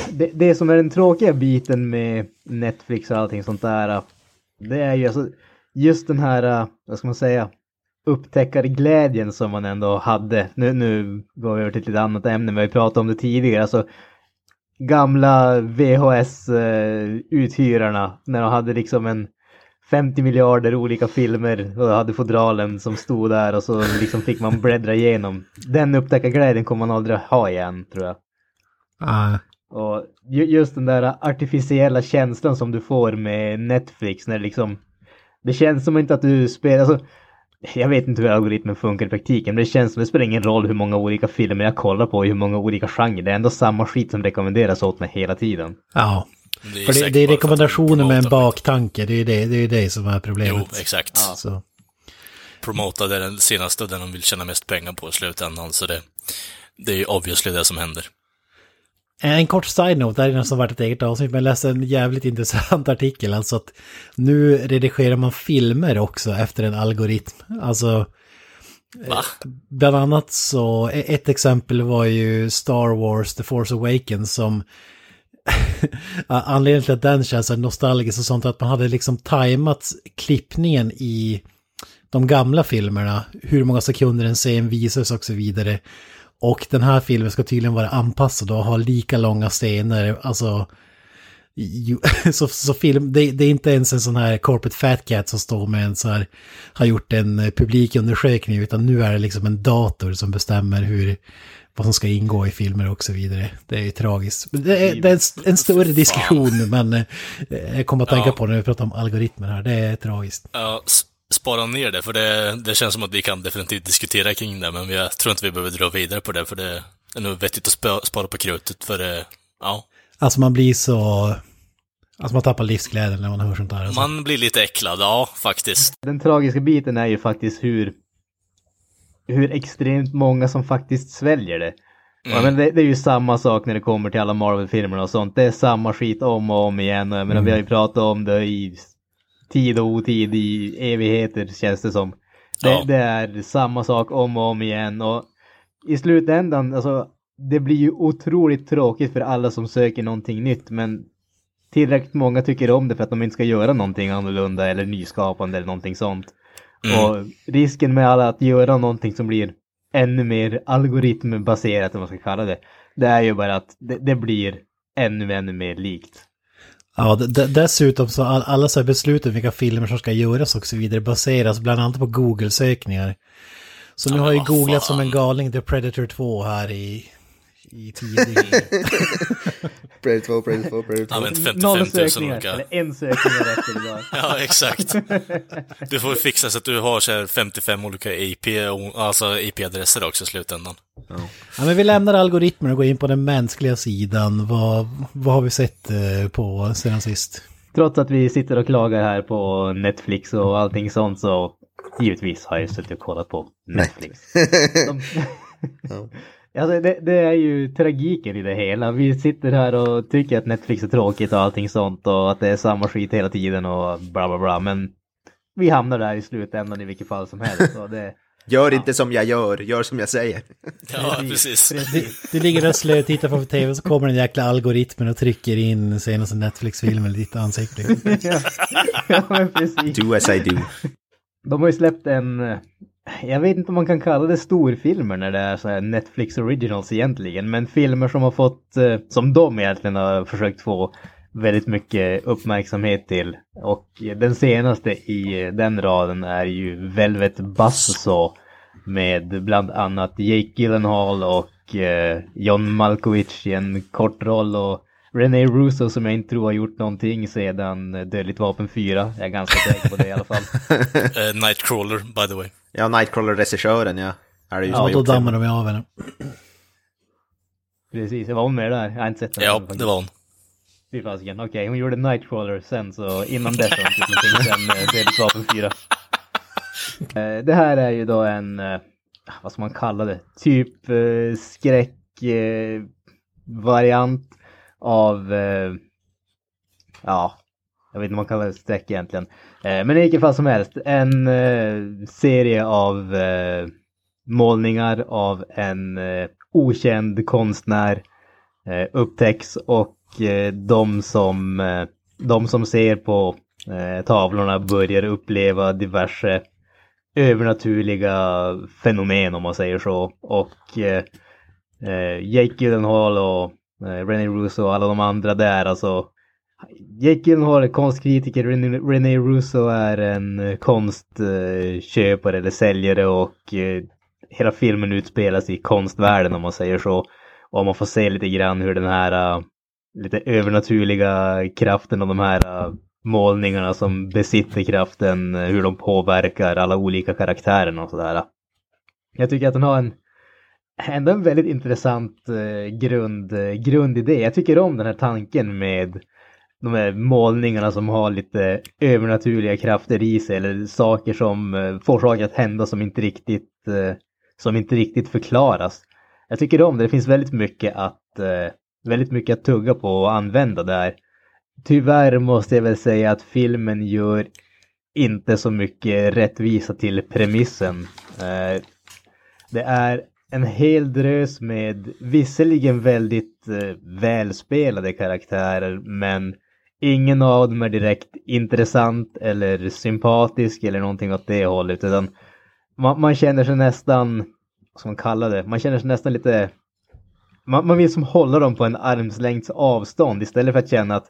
det, det som är den tråkiga biten med Netflix och allting sånt där, det är ju alltså just den här, vad ska man säga, upptäckarglädjen som man ändå hade. Nu, nu går vi över till ett lite annat ämne, men vi pratade om det tidigare. Alltså, gamla VHS-uthyrarna när de hade liksom en 50 miljarder olika filmer och hade fodralen som stod där och så liksom fick man bläddra igenom. Den upptäckarglädjen kommer man aldrig ha igen tror jag. Ah, Och ju- just den där artificiella känslan som du får med Netflix när det liksom Det känns som inte att du spelar, alltså Jag vet inte hur algoritmen funkar i praktiken men det känns som det spelar ingen roll hur många olika filmer jag kollar på och hur många olika genrer. Det är ändå samma skit som rekommenderas åt mig hela tiden. ja. Det är För det, det är rekommendationer med en baktanke, det är det, det, är det som är problemet. Jo, exakt. Så. Promota det den senaste, den de vill tjäna mest pengar på i slutändan, så det, det är ju obviously det som händer. En kort side-note, det här är nästan varit ett eget avsnitt, men jag läste en jävligt intressant *laughs* artikel. Alltså att nu redigerar man filmer också efter en algoritm. Alltså, Va? bland annat så, e- ett exempel var ju Star Wars The Force Awakens som *laughs* anledningen till att den känns så nostalgisk och sånt att man hade liksom tajmat klippningen i de gamla filmerna, hur många sekunder en scen visas och så vidare. Och den här filmen ska tydligen vara anpassad och ha lika långa scener, alltså... ju- *laughs* Så, så film, det, det är inte ens en sån här corporate fat cat som står med en så här, har gjort en publikundersökning, utan nu är det liksom en dator som bestämmer hur, vad som ska ingå i filmer och så vidare. Det är ju tragiskt. Det är, det är en, en större diskussion, men eh, jag kommer att tänka Ja. på när vi pratar om algoritmer här, det är tragiskt. Ja, spara ner det, för det, det känns som att vi kan definitivt diskutera kring det, men jag tror inte vi behöver dra vidare på det, för det är nog vettigt att spa- spara på krutet, för det, ja, Alltså man blir så... Alltså man tappar livsglädjen när man hör sånt där. Alltså. man blir lite äcklad, ja, faktiskt. Den tragiska biten är ju faktiskt hur, hur extremt många som faktiskt sväljer det. Ja, men det, det är ju samma sak när det kommer till alla Marvel-filmerna och sånt. Det är samma skit om och om igen. Och jag menar, vi har ju pratat om det i tid och otid, i evigheter känns det som. Det, Ja. det är samma sak om och om igen. Och i slutändan, alltså, det blir ju otroligt tråkigt för alla som söker någonting nytt. Men tillräckligt många tycker om det för att de inte ska göra någonting annorlunda eller nyskapande eller någonting sånt. Och risken med alla att göra någonting som blir ännu mer algoritmbaserat, om man ska kalla det, det är ju bara att det, det blir ännu, ännu mer likt. Ja, dessutom så all, alla så här beslut om vilka filmer som ska göras och så vidare baseras bland annat på Google-sökningar. Så nu Ja, har jag ju googlat som en galning The Predator 2 här i, i tidig... *laughs* Predator 2, Predator 2, Predator Använt 55 Noll 000 sökningar, olika... eller en sökning rätt idag. *laughs* Ja, exakt. Du får fixa så att du har så här 55 olika IP, alltså IP-adresser också i slutändan. ja, men vi lämnar algoritmer och går in på den mänskliga sidan. Vad, vad har vi sett eh, på sedan sist? Trots att vi sitter och klagar här på Netflix och allting sånt så givetvis har jag suttit och kollat på Netflix. *laughs* De... Alltså det, det är ju tragiken i det hela. Vi sitter här och tycker att Netflix är tråkigt och allting sånt och att det är samma skit hela tiden och bla bla bla. Men vi hamnar där i slutändan i vilket fall som helst. Och det, *laughs* Gör inte som jag gör, gör som jag säger. Ja, *laughs* precis. precis. Du ligger och slötittar på tv så kommer den jäkla algoritmen och trycker in senaste Netflix-filmen i ditt ansikte. *laughs* ja, precis. Do as I do. De har ju släppt en, jag vet inte om man kan kalla det storfilmer när det är så här Netflix originals egentligen, men filmer som har fått, eh, som de egentligen har försökt få väldigt mycket uppmärksamhet till. Och den senaste i den raden är ju Velvet Buzzsaw med bland annat Jake Gyllenhaal och eh, John Malkovich i en kort roll och René Russo som jag inte tror har gjort någonting sedan Dödligt vapen 4. Jag är ganska säker på det i alla fall. uh, *laughs* Nightcrawler, by the way. Ja, Nightcrawler-regissören, ja. Är det ju Ja, då dammar de av henne. Precis, jag var hon med där? Jag har inte sett den. Ja, det var hon. Fy fasiken. Okej, hon gjorde Nightcrawler sen så innan dess har hon gjort någonting sen uh, Dödligt vapen 4. Eh, det här är ju då en, eh, vad ska man kalla det, typ uh, skräck eh, variant av, eh, ja, jag vet inte om man kallar det streck egentligen. Eh, men i vilket fall som helst, en eh, serie av eh, målningar av en eh, okänd konstnär eh, upptäcks och eh, de som, eh, de som ser på eh, tavlorna börjar uppleva diverse övernaturliga fenomen om man säger så. Och eh, eh, Jake Gyllenhaal och eh, René Russo och alla de andra där alltså. Jake Gyllenhaal är konstkritiker, René, René Russo är en eh, konstköpare eller säljare och eh, hela filmen utspelas i konstvärlden om man säger så. Och man får se lite grann hur den här eh, lite övernaturliga kraften och de här målningarna som besitter kraften, hur de påverkar alla olika karaktärerna och sådär. Jag tycker att den har en ändå en väldigt intressant grund, grundidé. Jag tycker om den här tanken med de här målningarna som har lite övernaturliga krafter i sig eller saker som eh, får saker att hända som inte riktigt, eh, som inte riktigt förklaras. Jag tycker om det. Det finns väldigt mycket att, eh, väldigt mycket att tugga på och använda där. Tyvärr måste jag väl säga att filmen gör inte så mycket rättvisa till premissen. Det är en hel drös med visserligen väldigt eh, välspelade karaktärer men ingen av dem är direkt intressant eller sympatisk eller någonting åt det hållet utan man, man känner sig nästan, vad ska man kalla det, man känner sig nästan lite man, man vill som hålla dem på en armslängds avstånd istället för att känna att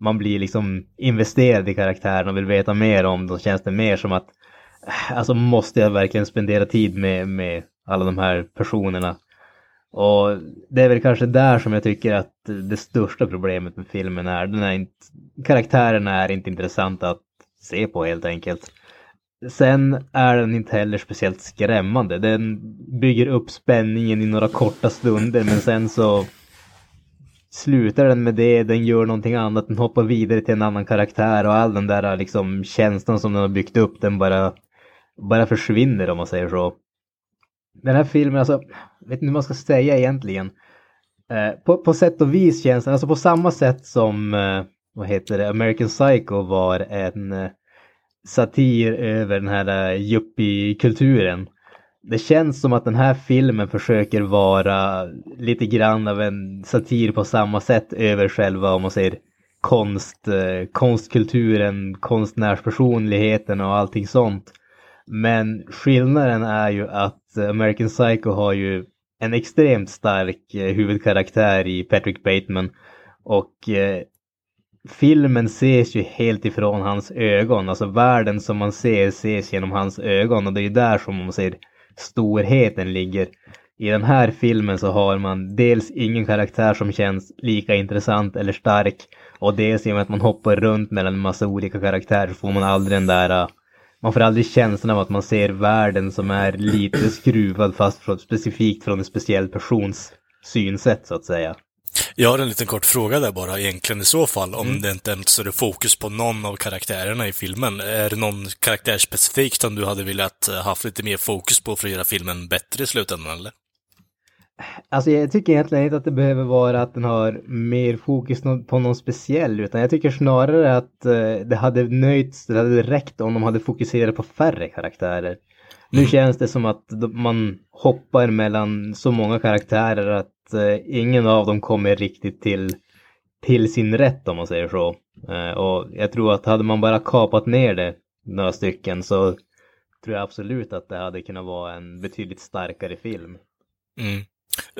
man blir liksom investerad i karaktären och vill veta mer om dem känns det mer som att äh, alltså måste jag verkligen spendera tid med, med alla de här personerna. Och det är väl kanske där som jag tycker att det största problemet med filmen är. Den är inte, karaktärerna är inte intressanta att se på helt enkelt. Sen är den inte heller speciellt skrämmande. Den bygger upp spänningen i några korta stunder men sen så slutar den med det, den gör någonting annat, den hoppar vidare till en annan karaktär och all den där liksom känslan som den har byggt upp den bara, bara försvinner om man säger så. Den här filmen, alltså, vet inte hur man ska säga egentligen. Eh, på, på sätt och vis känns den, alltså på samma sätt som, eh, vad heter det, American Psycho var en eh, satir över den här uh, yuppie-kulturen. Det känns som att den här filmen försöker vara lite grann av en satir på samma sätt över själva, om man säger konst, eh, konstkulturen, konstnärspersonligheten och allting sånt. Men skillnaden är ju att eh, American Psycho har ju en extremt stark eh, huvudkaraktär i Patrick Bateman och eh, filmen ses ju helt ifrån hans ögon. Alltså världen som man ser ses genom hans ögon och det är ju där som man ser storheten ligger. I den här filmen så har man dels ingen karaktär som känns lika intressant eller stark och dels i och med att man hoppar runt mellan en massa olika karaktärer så får man aldrig den där man får aldrig känslan av att man ser världen som är lite skruvad fast från, specifikt från en speciell persons synsätt så att säga. Jag har en liten kort fråga där bara egentligen i så fall, om mm. det inte är så det fokus på någon av karaktärerna i filmen. Är det någon karaktär specifikt som du hade velat eh, haft lite mer fokus på för att göra filmen bättre i slutändan, eller? Alltså jag tycker egentligen inte att det behöver vara att den har mer fokus på någon speciell, utan jag tycker snarare att eh, det hade nöjts, det hade räckt om de hade fokuserat på färre karaktärer. Nu mm. känns det som att man hoppar mellan så många karaktärer att eh, ingen av dem kommer riktigt till, till sin rätt om man säger så. Eh, och jag tror att hade man bara kapat ner det några stycken så tror jag absolut att det hade kunnat vara en betydligt starkare film. Mm.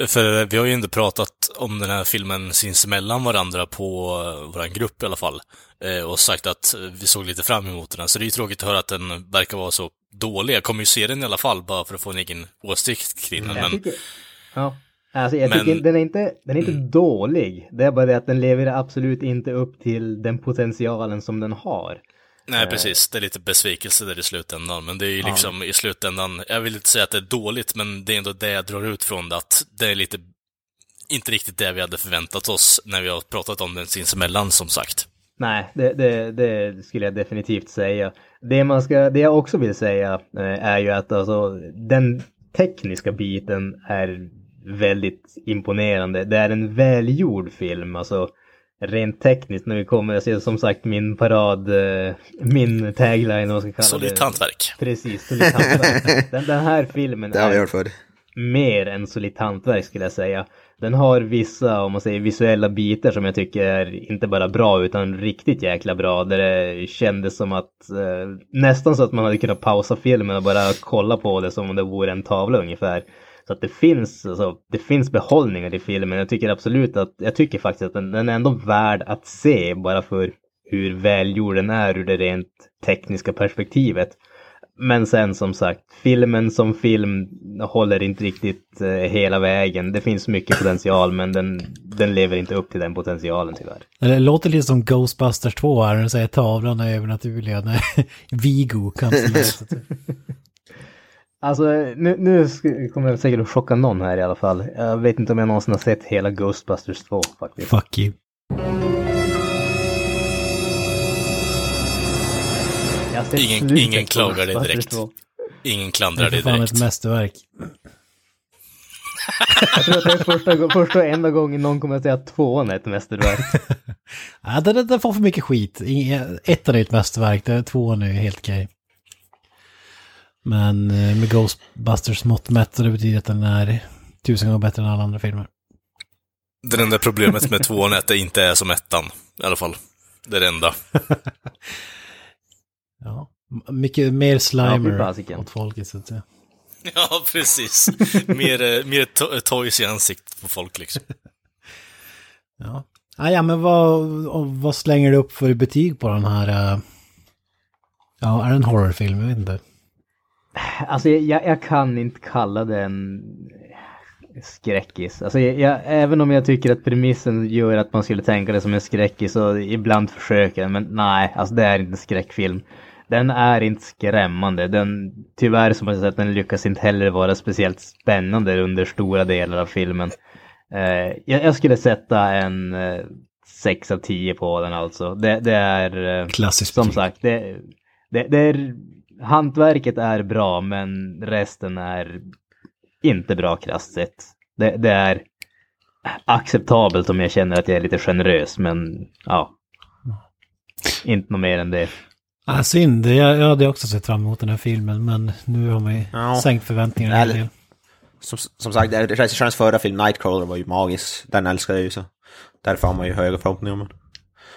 För vi har ju inte pratat om den här filmen sinsemellan varandra på eh, vår grupp i alla fall. Eh, och sagt att vi såg lite fram emot den. Så det är ju tråkigt att höra att den verkar vara så dålig. Jag kommer ju se den i alla fall bara för att få en egen åsikt kring den. Men... Tycker... Ja. Alltså jag men... tycker den är inte, den är inte mm. dålig. Det är bara det att den lever absolut inte upp till den potentialen som den har. Nej, eh. precis. Det är lite besvikelse där i slutändan. Men det är ju liksom ja. i slutändan, jag vill inte säga att det är dåligt, men det är ändå det jag drar ut från det, att det är lite, inte riktigt det vi hade förväntat oss när vi har pratat om den sinsemellan, som sagt. Nej, det, det, det, skulle jag definitivt säga. Det, man ska, det jag också vill säga eh, är ju att alltså, den tekniska biten är väldigt imponerande. Det är en välgjord film, alltså rent tekniskt när vi kommer, jag ser som sagt min parad, eh, min tagline, vad ska kalla solitt det. hantverk. Precis, solitt hantverk. *laughs* Den, den här filmen det har vi hört förr. mer än solitt hantverk skulle jag säga. Den har vissa, om man säger visuella bitar som jag tycker är inte bara bra utan riktigt jäkla bra. Där det kändes som att eh, nästan så att man hade kunnat pausa filmen och bara kolla på det som om det vore en tavla ungefär. Så att det finns, alltså, det finns behållningar i filmen. Jag tycker absolut att, jag tycker faktiskt att den, den är ändå värd att se bara för hur välgjord den är ur det rent tekniska perspektivet. Men sen som sagt, filmen som film håller inte riktigt eh, hela vägen. Det finns mycket potential men den, den lever inte upp till den potentialen tyvärr. Det låter lite som Ghostbusters 2 här, när du säger tavlan är övernaturliga, *laughs* Vigo kan *laughs* Alltså nu, nu kommer jag säkert att chocka någon här i alla fall. Jag vet inte om jag någonsin har sett hela Ghostbusters 2 faktiskt. Fuck you. Ingen, ingen klagar dig direkt. 2. Ingen klandrar dig direkt. Det är ett mästerverk. jag tror att det är första, första och enda gången någon kommer att säga att tvåan är ett mästerverk. *laughs* ja, den, den får för mycket skit. Ettan är ett mästerverk, tvåan är helt okej. Men eh, med Ghostbusters mått mätt så det betyder att den är tusen gånger bättre än alla andra filmer. Det enda problemet med *laughs* tvåan är att det inte är som ettan, i alla fall. Det är det enda. *laughs* Ja. Mycket mer Ja, slimer fasiken. åt folket så att säga. *laughs* Ja, precis. Mer, eh, mer to- toys i ansiktet på folk liksom. Ja. Ah, ja, men vad, vad slänger du upp för betyg på den här? eh, Ja, är det en horrorfilm? Jag vet inte. Alltså jag, jag, kan inte kalla den skräckis. Alltså jag, jag, även om jag tycker att premissen gör att man skulle tänka det som en skräckis så ibland försöker men nej, alltså det är inte en skräckfilm. Den är inte skrämmande. Den, tyvärr som jag sett, den lyckas inte heller vara speciellt spännande under stora delar av filmen. Eh, jag, jag skulle sätta en eh, 6 av 10 på den alltså. Det, det är... Eh, Klassiskt som sagt, det, det, det är, hantverket är bra men resten är inte bra krasst sett. Det, det är acceptabelt om jag känner att jag är lite generös men ja. Inte något mer än det. Ah, synd, jag, jag hade också sett fram emot den här filmen men nu har man ju Ja. sänkt förväntningarna en del. Som, som sagt, det- regissörens förra film, Nightcrawler, var ju magisk. Den älskar jag ju så. Därför har man ju höga förhoppningar om den.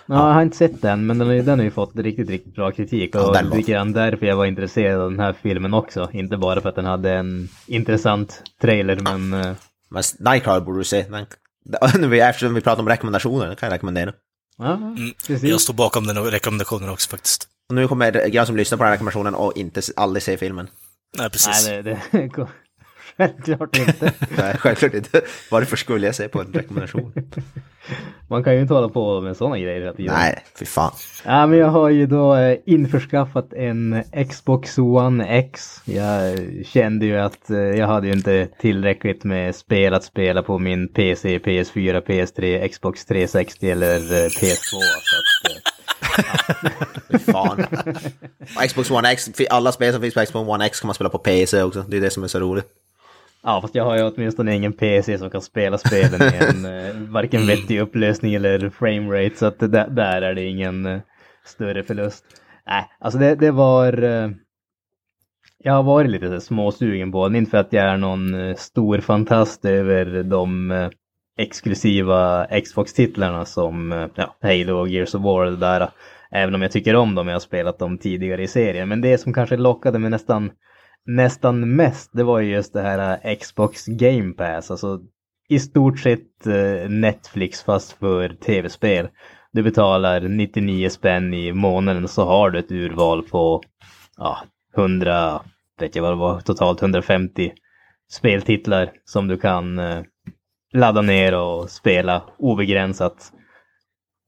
Ja, jag har inte sett den men den har, ju- den har ju fått riktigt, riktigt bra kritik. Ja, Och var- lite grann därför jag var intresserad av den här filmen också. Inte bara för att den hade en intressant trailer men eh, Men Nightcrawler borde du se. Den, nu *laughs* vi- eftersom vi pratar om rekommendationer, kan jag rekommendera. ja, Mm. precis. Jag står bakom den rekommendationen också faktiskt. Och nu kommer jag som lyssnar på den här rekommendationen och inte aldrig se filmen. Nej, precis. Nej, det, det *laughs* självklart inte. *laughs* Nej, självklart inte. Varför skulle jag se på en rekommendation? *laughs* Man kan ju inte hålla på med sådana grejer hela tiden. Nej, fy fan. Ja, men jag har ju då eh, införskaffat en Xbox One X. Jag kände ju att eh, jag hade ju inte tillräckligt med spel att spela på min PC, PS4, PS3, Xbox 360 eller eh, PS2. Så att, eh, Fy fan. Xbox One X, alla spel som finns på Xbox One X kan man spela på PC också. Det är det som är så roligt. Ja, fast jag har ju åtminstone ingen PC som kan spela spelen i en *laughs* eh, varken vettig upplösning eller framerate. Så att där, där är det ingen eh, större förlust. Nej, alltså det, det var... Eh, jag har varit lite så småsugen på den, inte för att jag är någon stor fantast över de exklusiva Xbox-titlarna som ja, Halo och Gears of War och det där. Även om jag tycker om dem, jag har spelat dem tidigare i serien. Men det som kanske lockade mig nästan, nästan mest, det var ju just det här äh, Xbox Game Pass. Alltså i stort sett äh, Netflix fast för tv-spel. Du betalar 99 spänn i månaden så har du ett urval på ja, 100, vet jag vad det var, totalt 150 speltitlar som du kan äh, ladda ner och spela obegränsat.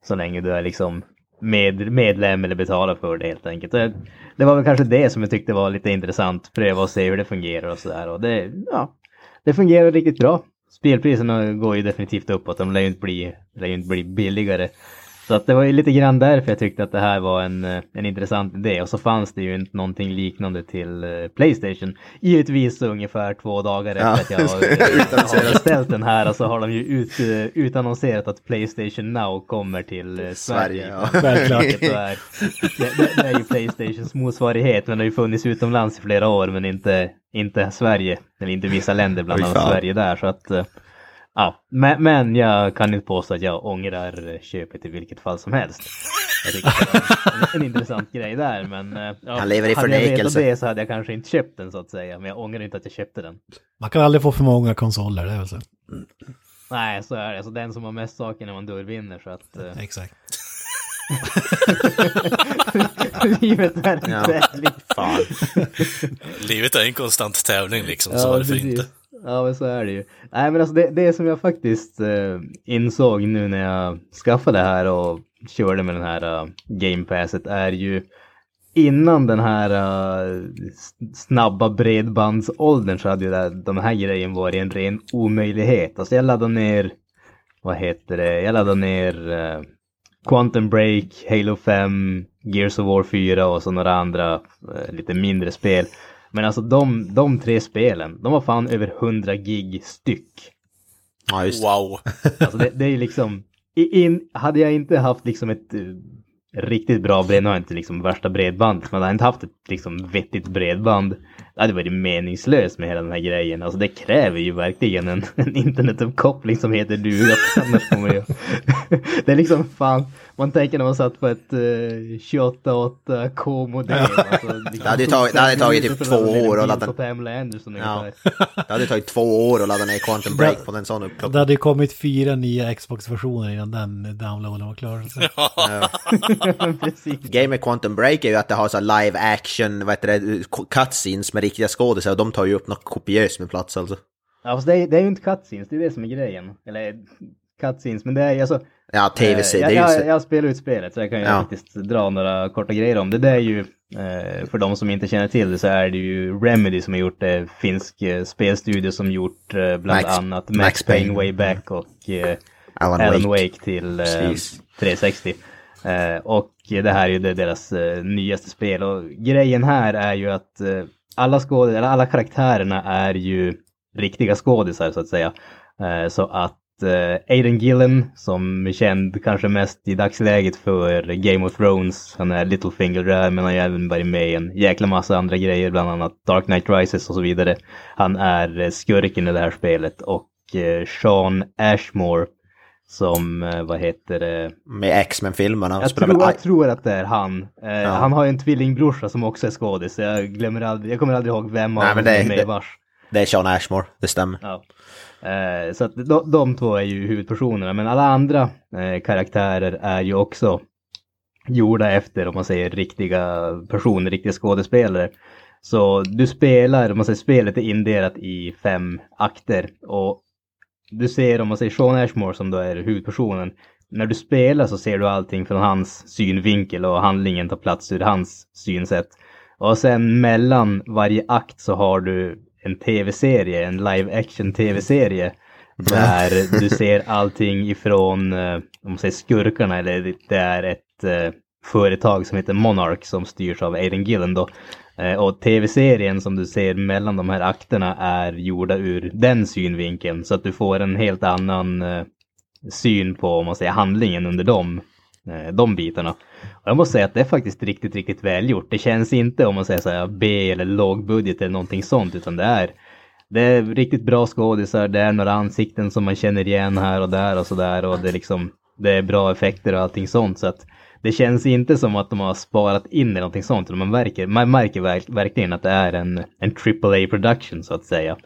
Så länge du är liksom med, medlem eller betala för det helt enkelt. Det, det var väl kanske det som jag tyckte var lite intressant. Pröva och se hur det fungerar och sådär. Och det, ja, det fungerar riktigt bra. Spelpriserna går ju definitivt uppåt. De lär ju inte bli, lär ju inte bli billigare. Så att det var ju lite grann därför jag tyckte att det här var en, eh, en intressant idé. Och så fanns det ju inte någonting liknande till eh, Playstation. Givetvis ungefär två dagar efter Ja. att jag har, har beställt den här. Och så har de ju ut, eh, utannonserat att Playstation Now kommer till eh, Sverige. Sverige, ja. Självklart. Vilket då är, det, det, det är ju Playstations motsvarighet. Men det har ju funnits utomlands i flera år. Men inte, inte Sverige. Eller inte vissa länder, bland annat. Sverige där. Så att, eh, Ja, men, men jag kan inte påstå att jag ångrar köpet i vilket fall som helst. Jag tycker det var en, en intressant grej där, men eh, ja, Han lever i hade jag vetat förnekelse. det så hade jag kanske inte köpt den så att säga. Men jag ångrar inte att jag köpte den. Man kan aldrig få för många konsoler, det är väl så. Nej, så är det. Alltså den som har mest saker när man dör vinner så att... eh, Exakt. *laughs* livet är en Ja. tävling. Fan. Livet är en konstant tävling liksom, så varför inte? Ja, men så är det ju. Nej, men alltså det, det som jag faktiskt eh, insåg nu när jag skaffade det här och körde med den här uh, gamepasset är ju innan den här uh, snabba bredbandsåldern så hade ju det, här- de här grejen varit en ren omöjlighet. Alltså jag laddade ner, vad heter det, jag laddade ner uh, Quantum Break, Halo 5, Gears of War 4 och så några andra lite mindre spel. Men alltså de, de tre spelen, de var fan över 100 gig styck. Ja, just. Wow. Alltså det, det är ju liksom, in, hade jag inte haft liksom ett eh, riktigt bra bredband. Nu har jag inte liksom värsta bredband, men hade inte haft ett liksom vettigt bredband. Det hade varit meningslöst med hela den här grejen. Alltså det kräver ju verkligen en, en internetuppkoppling som heter duga. Annars kommer ju... det är liksom fan, man tänker när man satt på ett uh, 28.8K modem. Alltså, liksom, Det hade ju tagit- det hade tagit typ två år att ladda ladda- på Pamela Anderson Ja. ungefär. *laughs* Det hade tagit två år att ladda ner Quantum Break på en sån Det uppkoppling. hade ju kommit fyra nya Xbox-versioner innan den downloaden var klar. Så. Precis. *laughs* Game med Quantum Break är ju att det har så live action, vad heter det, cutscenes med riktiga skådisar och de tar ju upp något kopiöst med plats alltså. Ja, fast det, är, det är ju inte cutscenes, det är det som är grejen. Eller cutscenes, men det är alltså... Ja, tv-serie, Eh, jag, jag, jag spelar ut spelet så jag kan ju Ja. faktiskt dra några korta grejer om det. Det är ju, eh, för de som inte känner till det så är det ju Remedy som har gjort det, finsk eh, spelstudio som gjort eh, bland Max- annat Max, Max Payne Payne. Way Back och eh, Alan Alan Wake. Wake, till eh, Precis. 360. Eh, och det här är ju deras eh, nyaste spel och grejen här är ju att eh, alla skådisar, eller alla karaktärerna är ju riktiga skådisar så att säga. Eh, så att eh, Aiden Gillen som är känd kanske mest i dagsläget för Game of Thrones, han är Littlefinger där men han har även varit med i en jäkla massa andra grejer, bland annat Dark Knight Rises och så vidare. Han är eh, skurken i det här spelet och eh, Sean Ashmore som, eh, vad heter det, Med X-Men-filmerna. jag tror, jag tror att det är han. Eh, Han har ju en tvillingbrorsa som också är skådis. så Jag glömmer aldrig, jag kommer aldrig ihåg vem av dem som är med det- vars. Det är Sean Ashmore, det stämmer. Ja. Eh, så att de, de två är ju huvudpersonerna, men alla andra eh, karaktärer är ju också gjorda efter, om man säger riktiga personer, riktiga skådespelare. Så du spelar, om man säger spelet är indelat i fem akter och du ser, om man säger Sean Ashmore som då är huvudpersonen, när du spelar så ser du allting från hans synvinkel och handlingen tar plats ur hans synsätt. Och sen mellan varje akt så har du en tv-serie, en live action tv-serie. Där du *laughs* ser allting ifrån, eh, om man säger skurkarna, eller det är ett eh, företag som heter Monarch som styrs av Aiden Gillen då. Eh, och tv-serien som du ser mellan de här akterna är gjorda ur den synvinkeln. Så att du får en helt annan syn på, om man säger, handlingen under eh, de bitarna. Och jag måste säga att det är faktiskt riktigt, riktigt välgjort. Det känns inte, om man säger så här, B eller lågbudget eller någonting sånt, utan det är det är riktigt bra skådisar, det är några ansikten som man känner igen här och där och sådär och det är liksom, det är bra effekter och allting sånt så att det känns inte som att de har sparat in eller någonting sånt, utan man märker, man märker verk, verkligen att det är en, en AAA production så att säga.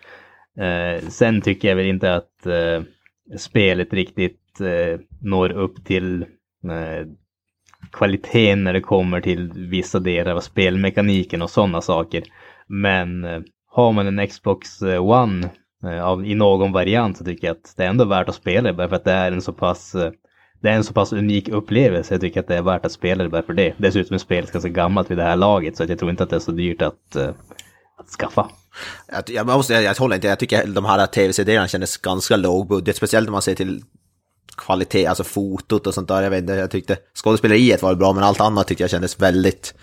Eh, sen tycker jag väl inte att eh, spelet riktigt eh, når upp till eh, kvaliteten när det kommer till vissa delar av spelmekaniken och sådana saker. Men eh, har man en Xbox eh, One eh, av, i någon variant så tycker jag att det är ändå värt att spela det bara för att det är en så pass det är en så pass unik upplevelse. Jag tycker att det är värt att spela det bara för det. Dessutom är spelet ganska gammalt vid det här laget så att jag tror inte att det är så dyrt att, att skaffa. Jag, jag, måste, jag, jag håller inte, jag tycker de här tv-serierna kändes ganska lågbudget, speciellt om man ser till kvalitet, alltså fotot och sånt där. Jag vet inte, jag tyckte skådespeleriet var bra, men allt annat tyckte jag kändes väldigt,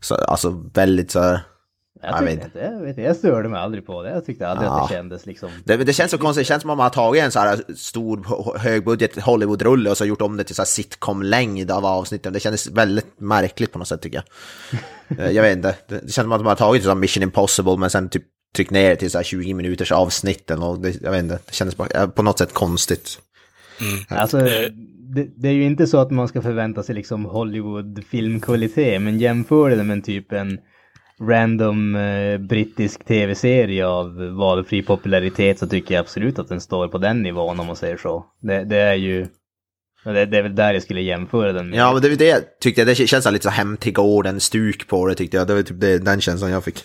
så, alltså väldigt så här, Jag, Jag vet inte, jag, vet inte, jag störde mig aldrig på det. Jag tyckte aldrig Ja. att det kändes liksom... det, det känns så konstigt, det känns som om man har tagit en så här stor högbudget Hollywood-rulle och så gjort om det till så här sitcom-längd av avsnitten. Det kändes väldigt märkligt på något sätt tycker jag. *laughs* Eh, jag vet inte, det, känns som att man har tagit så Mission Impossible men sen typ tryckt ner det till så här 20 minuters avsnitten och det, jag vet inte, det kändes bara, eh, på något sätt konstigt. Alltså, det, det är ju inte så att man ska förvänta sig liksom Hollywood-filmkvalitet, men jämför det med typ en random eh, brittisk tv-serie av valfri popularitet så tycker jag absolut att den står på den nivån om man säger så. Det, det är ju... Det, det är väl där jag skulle jämföra den med. Ja, men det det jag tyckte, det känns lite så hem till gården-stuk på det tyckte jag. Det var typ det, den känslan jag fick.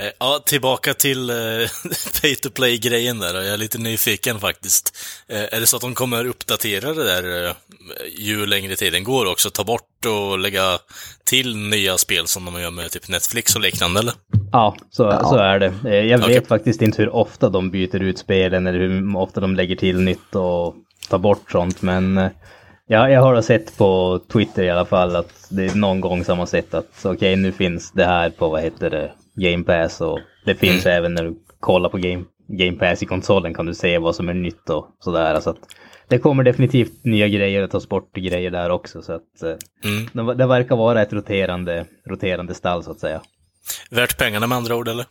Eh, Ja, tillbaka till eh, *laughs* pay to play-grejen där. Jag är lite nyfiken faktiskt. Eh, är det så att de kommer uppdatera det där eh, ju längre tiden går också? Ta bort och lägga till nya spel som de gör med typ Netflix och liknande, eller? Ja, så, så är det. Jag vet Okej. faktiskt inte hur ofta de byter ut spelen eller hur ofta de lägger till nytt och tar bort sånt. Men ja, jag har sett på Twitter i alla fall att det är någon gång som man sett att okej, nu finns det här på vad heter det, Game Pass och det finns även när du kollar på Game, Game Pass i konsolen kan du se vad som är nytt och sådär. Så att det kommer definitivt nya grejer att tas bort grejer där också. Så att eh, Mm. det, det verkar vara ett roterande, roterande stall så att säga. Värt pengarna med andra ord, eller?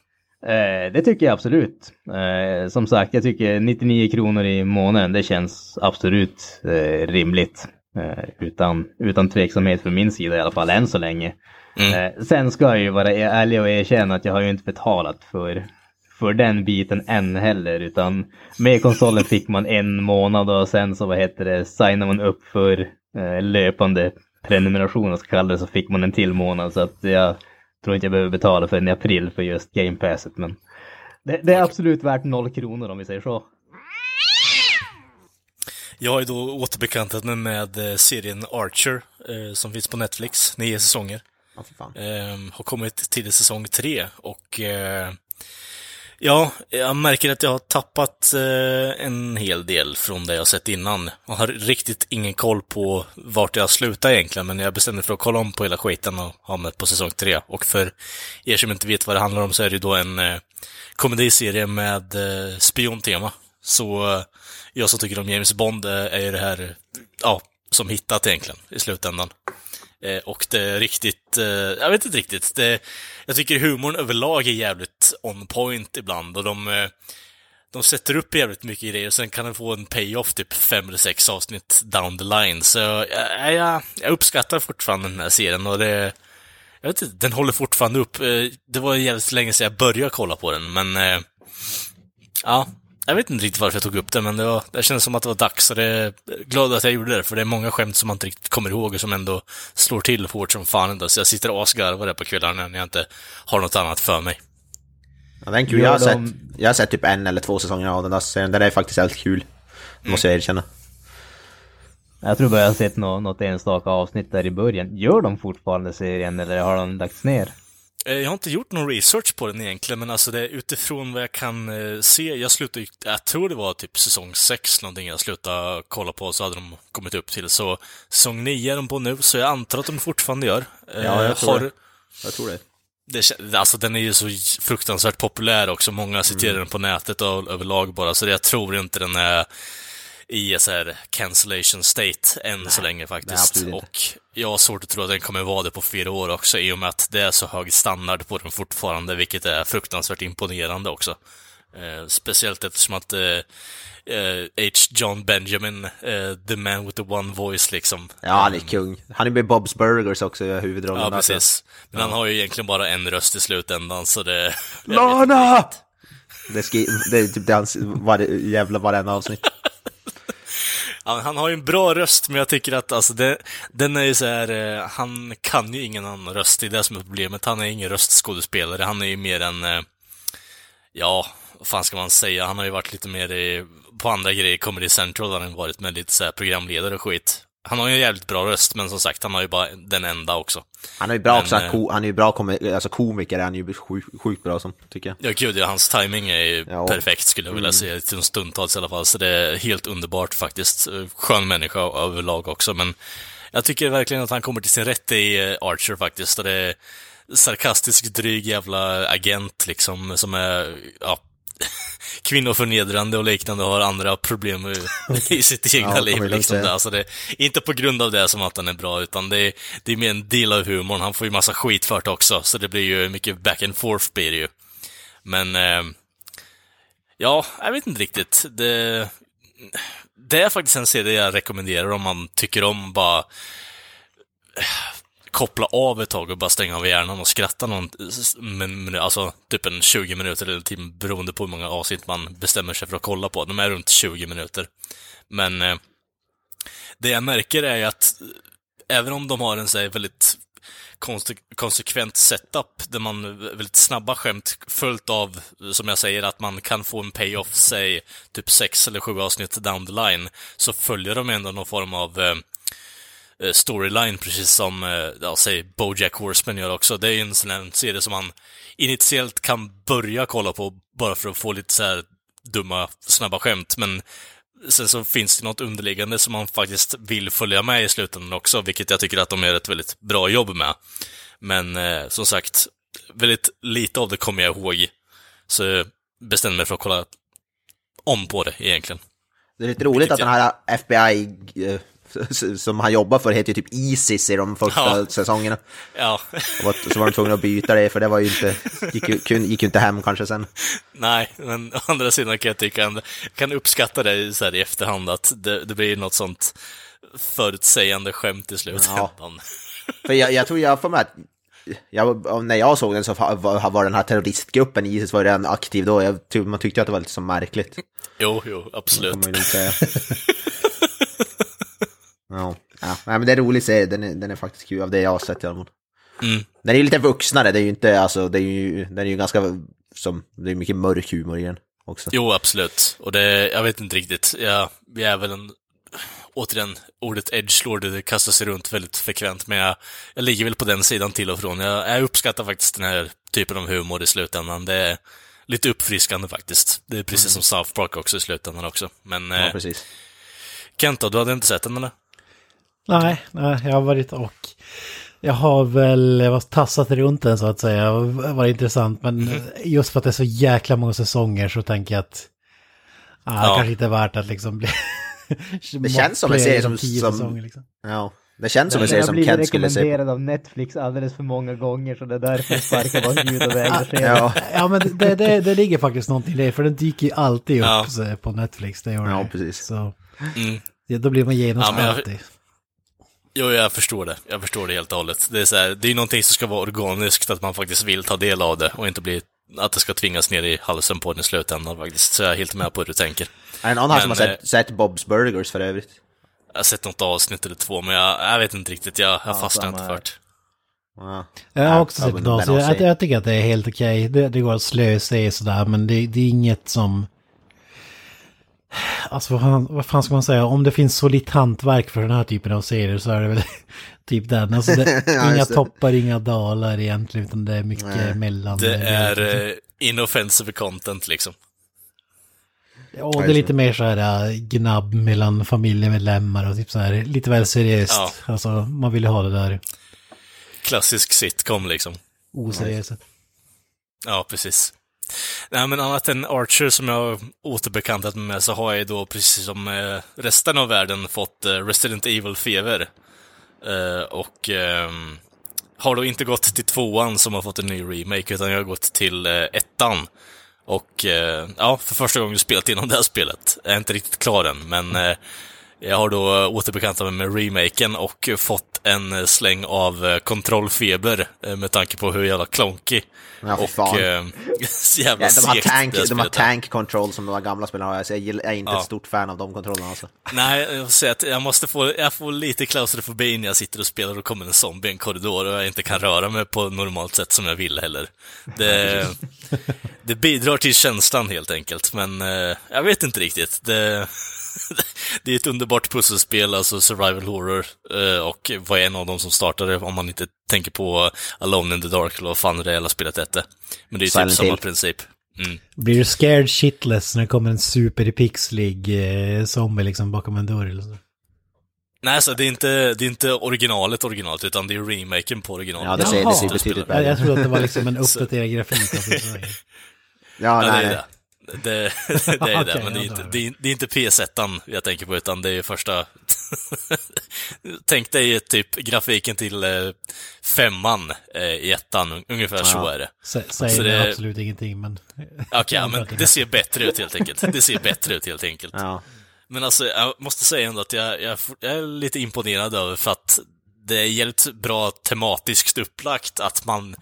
Eh, det tycker jag absolut. Eh, som sagt, jag tycker 99 kronor i månaden, det känns absolut eh, rimligt. Eh, utan, utan tveksamhet från min sida i alla fall, än så länge. Mm. Eh, sen ska jag ju vara ärlig och erkänna att jag har ju inte betalat för, för den biten än heller. Utan med konsolen fick man en månad och sen så vad heter det, signar man upp för eh, löpande prenumeration så kallar det så fick man en till månad. Så att jag tror inte jag behöver betala förrän i april för just Game Passet. Men det, det är absolut värt noll kronor om vi säger så. Jag har ju då återbekantat mig med eh, serien Archer, eh, som finns på Netflix, nio säsonger. Ja, fan. Eh, har kommit till säsong tre och eh, ja, jag märker att jag har tappat eh, en hel del från det jag sett innan. Jag har riktigt ingen koll på vart jag slutar egentligen, men jag bestämde mig för att kolla om på hela skiten och ha med på säsong tre. Och för er som inte vet vad det handlar om så är det ju då en eh, komediserie med eh, spiontema. Så eh, jag som tycker om James Bond eh, är ju det här, ja, som hittat egentligen i slutändan. Eh, och det är riktigt, eh, jag vet inte riktigt. Det, jag tycker humorn överlag är jävligt on point ibland och de, eh, de sätter upp jävligt mycket grejer och sen kan den få en payoff typ fem eller sex avsnitt down the line. Så jag, jag, jag uppskattar fortfarande den här serien och det, jag vet inte, den håller fortfarande upp. Eh, det var jävligt länge sedan jag började kolla på den, men eh, ja, jag vet inte riktigt varför jag tog upp det, men det, var, det kändes som att det var dags och det är glad att jag gjorde det, för det är många skämt som man inte riktigt kommer ihåg och som ändå slår till hårt som fan ändå. Så jag sitter och asgarvar där på kvällarna när jag inte har något annat för mig. Ja, den är kul. Ja, Jag har, sett, jag har sett typ en eller två säsonger av den där serien. Den är faktiskt helt kul. Måste jag erkänna. Jag tror bara jag har sett nå- något enstaka avsnitt där i början. Gör de fortfarande serien eller har de lagts ner? Eh, Jag har inte gjort någon research på den egentligen, men alltså det är utifrån vad jag kan eh, se. Jag slutade, jag tror det var typ säsong 6 någonting jag slutade kolla på, så hade de kommit upp till. Så säsong 9 är de på nu, så jag antar att de fortfarande gör. Eh, Ja, jag tror har, det. Jag tror det. det, alltså den är ju så fruktansvärt populär också. Många citerar Mm. den på nätet och överlag bara, så jag tror inte den är i så här cancellation state än så länge faktiskt. inte. och jag har svårt att tro att den kommer vara det på fyra år också, i och med att det är så hög standard på den fortfarande, vilket är fruktansvärt imponerande också. Eh, speciellt eftersom att eh, eh, H. John Benjamin, eh, the man with the one voice liksom. Ja, han är kung. Han är med Bob's Burgers också i huvudrollen. Ja, precis. Men han har ju egentligen bara en röst i slutändan, så det... Lana! Det, är typ det hans varje, jävla varenda avsnitt. Han, har ju en bra röst, men jag tycker att alltså, det, den är ju så här, eh, han kan ju ingen annan röst, det är det som är problemet. Han är ingen röstskådespelare, han är ju mer en, eh, ja, vad fan ska man säga, han har ju varit lite mer i, på andra grejer, Comedy Central har han varit med lite så här programledare och skit. Han har ju en jävligt bra röst, men som sagt, han har ju bara den enda också. Han är ju bra Men, också, eh, ko- han är ju bra komi- alltså komiker, han är ju sjukt, sjukt bra som, tycker jag. Ja, gud ja, hans timing är ju Ja. perfekt skulle jag vilja säga, till en stundtals i alla fall. Så det är helt underbart faktiskt. Skön människa överlag också, men jag tycker verkligen att han kommer till sin rätt i eh, Archer faktiskt. Och det är sarkastisk, dryg jävla agent liksom, som är, ja, *laughs* kvinnoförnedrande och liknande och har andra problem i, i sitt egna Ja, liv. Liksom. Det, alltså det, inte på grund av det som att han är bra, utan det, är- det är mer en del av humorn. Han får ju massa skit för det också, så det blir ju mycket back and forth blir det ju. Men, eh, ja, jag vet inte riktigt. Det, det är faktiskt en serie jag rekommenderar om man tycker om bara koppla av ett tag och bara stänga av hjärnan och skratta någon, men, men, alltså typ en 20 minuter eller en timme beroende på hur många avsnitt man bestämmer sig för att kolla på. De är runt 20 minuter. Men eh, det jag märker är ju att eh, även om de har en så här väldigt konse- konsekvent setup där man eh, väldigt snabba skämt följt av, som jag säger, att man kan få en payoff, säg typ sex eller sju avsnitt down the line, så följer de ändå någon form av eh, storyline, precis som, eh, ja, säg Bojack Horseman gör också. Det är ju en sån här serie som man initiellt kan börja kolla på bara för att få lite så här dumma, snabba skämt, men sen så finns det något underliggande som man faktiskt vill följa med i slutändan också, vilket jag tycker att de gör ett väldigt bra jobb med. Men eh, som sagt, väldigt lite av det kommer jag ihåg, så jag bestämde mig för att kolla om på det egentligen. Det är lite roligt att den här FBI eh, *laughs* som han jobbar för heter ju typ Isis i de första Ja. säsongerna. Ja, så var de tvungna att byta det för det var ju inte, gick ju, gick ju inte hem kanske sen. nej, men å andra sidan kan jag tycka, kan uppskatta det så här i efterhand, att det, det blir något sånt förutsägande skämt i slutändan. För jag, jag tror jag får med att jag, när jag såg den så var, var den här terroristgruppen Isis var redan aktiv då. Jag, man tyckte att det var lite så märkligt. Jo, jo, absolut. *laughs* man ju nog säga. Ja. ja, nej, men det är roligt att se. Den är, den är faktiskt kul av det jag har sett i alla fall. Mm. Den är ju lite vuxnare, det är ju inte, alltså, det är ju, den är ju ganska, som, det är mycket mörk humor i den också. Jo, absolut. Och det, jag vet inte riktigt, jag, jag är väl en, återigen, ordet edgelord, det kastar sig runt väldigt frekvent, men jag, jag ligger väl på den sidan till och från. Jag, jag uppskattar faktiskt den här typen av humor i slutändan. Det är lite uppfriskande faktiskt. Det är precis som South Park också i slutändan också. Men Ja, eh, precis. Kent då, du hade inte sett den eller? Nej, nej, jag har varit och... Jag har väl jag har tassat runt den så att säga och varit intressant. Men just för att det är så jäkla många säsonger så tänker jag att... Ah, det Ja. kanske inte är värt att liksom bli... *laughs* Det känns som en serie som- tio som- säsonger, liksom. Ja, det känns som en serie som Kent skulle se på. rekommenderad av Netflix alldeles för många gånger så det är därför sparkar bara *laughs* Gud och den. Ja, Ja men det, det, det ligger faktiskt någonting i det, för den dyker ju alltid upp Ja. på Netflix. Det gör Ja, det. precis. Så Mm. ja, då blir man genast Ja, jag- alltid. Jo, jag förstår det. Jag förstår det helt och hållet. Det är så här, det är någonting som ska vara organiskt, att man faktiskt vill ta del av det och inte bli att det ska tvingas ner i halsen på den i slutändan faktiskt. Så jag är helt med på hur du tänker. Är det någon här som Men, har sett, sett Bob's Burgers för övrigt? Jag har sett något avsnitt eller två, men jag, jag vet inte riktigt. Jag, jag fastnar samma inte för det. Ja. Jag har också Ja, sett så har jag, jag tycker att det är helt okej. Det, det går att slösa sådär, men det, det är inget som... Alltså vad fan, vad fan ska man säga? Om det finns solitt hantverk för den här typen av serier så är det väl *laughs* typ den. Alltså det, *laughs* Ja, inga toppar, inga dalar egentligen, utan det är mycket Nej. mellan... Det är eh, inoffensive content liksom. Och det är lite mer så här äh, gnabb mellan familjemedlemmar och typ så här lite väl seriöst. Ja. Alltså man vill ju ha det där Klassisk sitcom liksom. oseriösa. Ja, precis. Nej, men annat än Archer som jag har återbekantat mig med så har jag ju då precis som eh, resten av världen fått eh, Resident Evil-feber. Eh, och ehm, har då inte gått till tvåan som har fått en ny remake, utan jag har gått till ettan. Och ja, för första gången spelat inom *laughs* det här spelet. Jag är inte riktigt klar än, men jag har då återbekantat mig med remaken och fått en eh, släng av eh, kontrollfeber eh, med tanke på hur jävla klonkig Ja, och fan. så *laughs* jävla Ja, de har tank, de har tank control som de gamla spelarna har, så jag, är inte Ja. ett stort fan av de kontrollerna alltså. Nej, jag får säga att jag måste få, jag får lite klaustrofobi när jag sitter och spelar och kommer en zombie i en korridor och jag inte kan röra mig på normalt sätt som jag vill heller. Det, *laughs* det bidrar till känslan helt enkelt, men jag vet inte riktigt. Det, *laughs* det är ett underbart pusselspel, alltså survival horror, eh, och var en av dem som startade, om man inte tänker på Alone in the Dark, eller vad fan det jävla spelet hette. Men det är ju Silent typ samma Hill. princip. Mm. Blir du scared shitless när det kommer en superpixlig eh, zombie liksom bakom en dörr eller så? Nej, så det är inte, det är inte originalet originalet, utan det är remaken på originalet. Ja, det ser, det ser betydligt Jag, jag bättre ut. trodde att det var liksom en uppdaterad grafik. Alltså, så. Ja, nej, är nej. Det. Det, det är det, *laughs* Okej, men det är, ja, inte, det, är, det är inte PS1 jag tänker på, utan det är första... *laughs* Tänk dig typ grafiken till eh, femman eh, i ettan, ungefär så är det. Sä- Säger Så det absolut ingenting, men... Okej, ja, men det ser bättre ut helt enkelt. Det ser bättre ut helt enkelt. Ja. Men alltså, jag måste säga ändå att jag, jag, jag är lite imponerad över för att det är jävligt bra tematiskt upplagt att man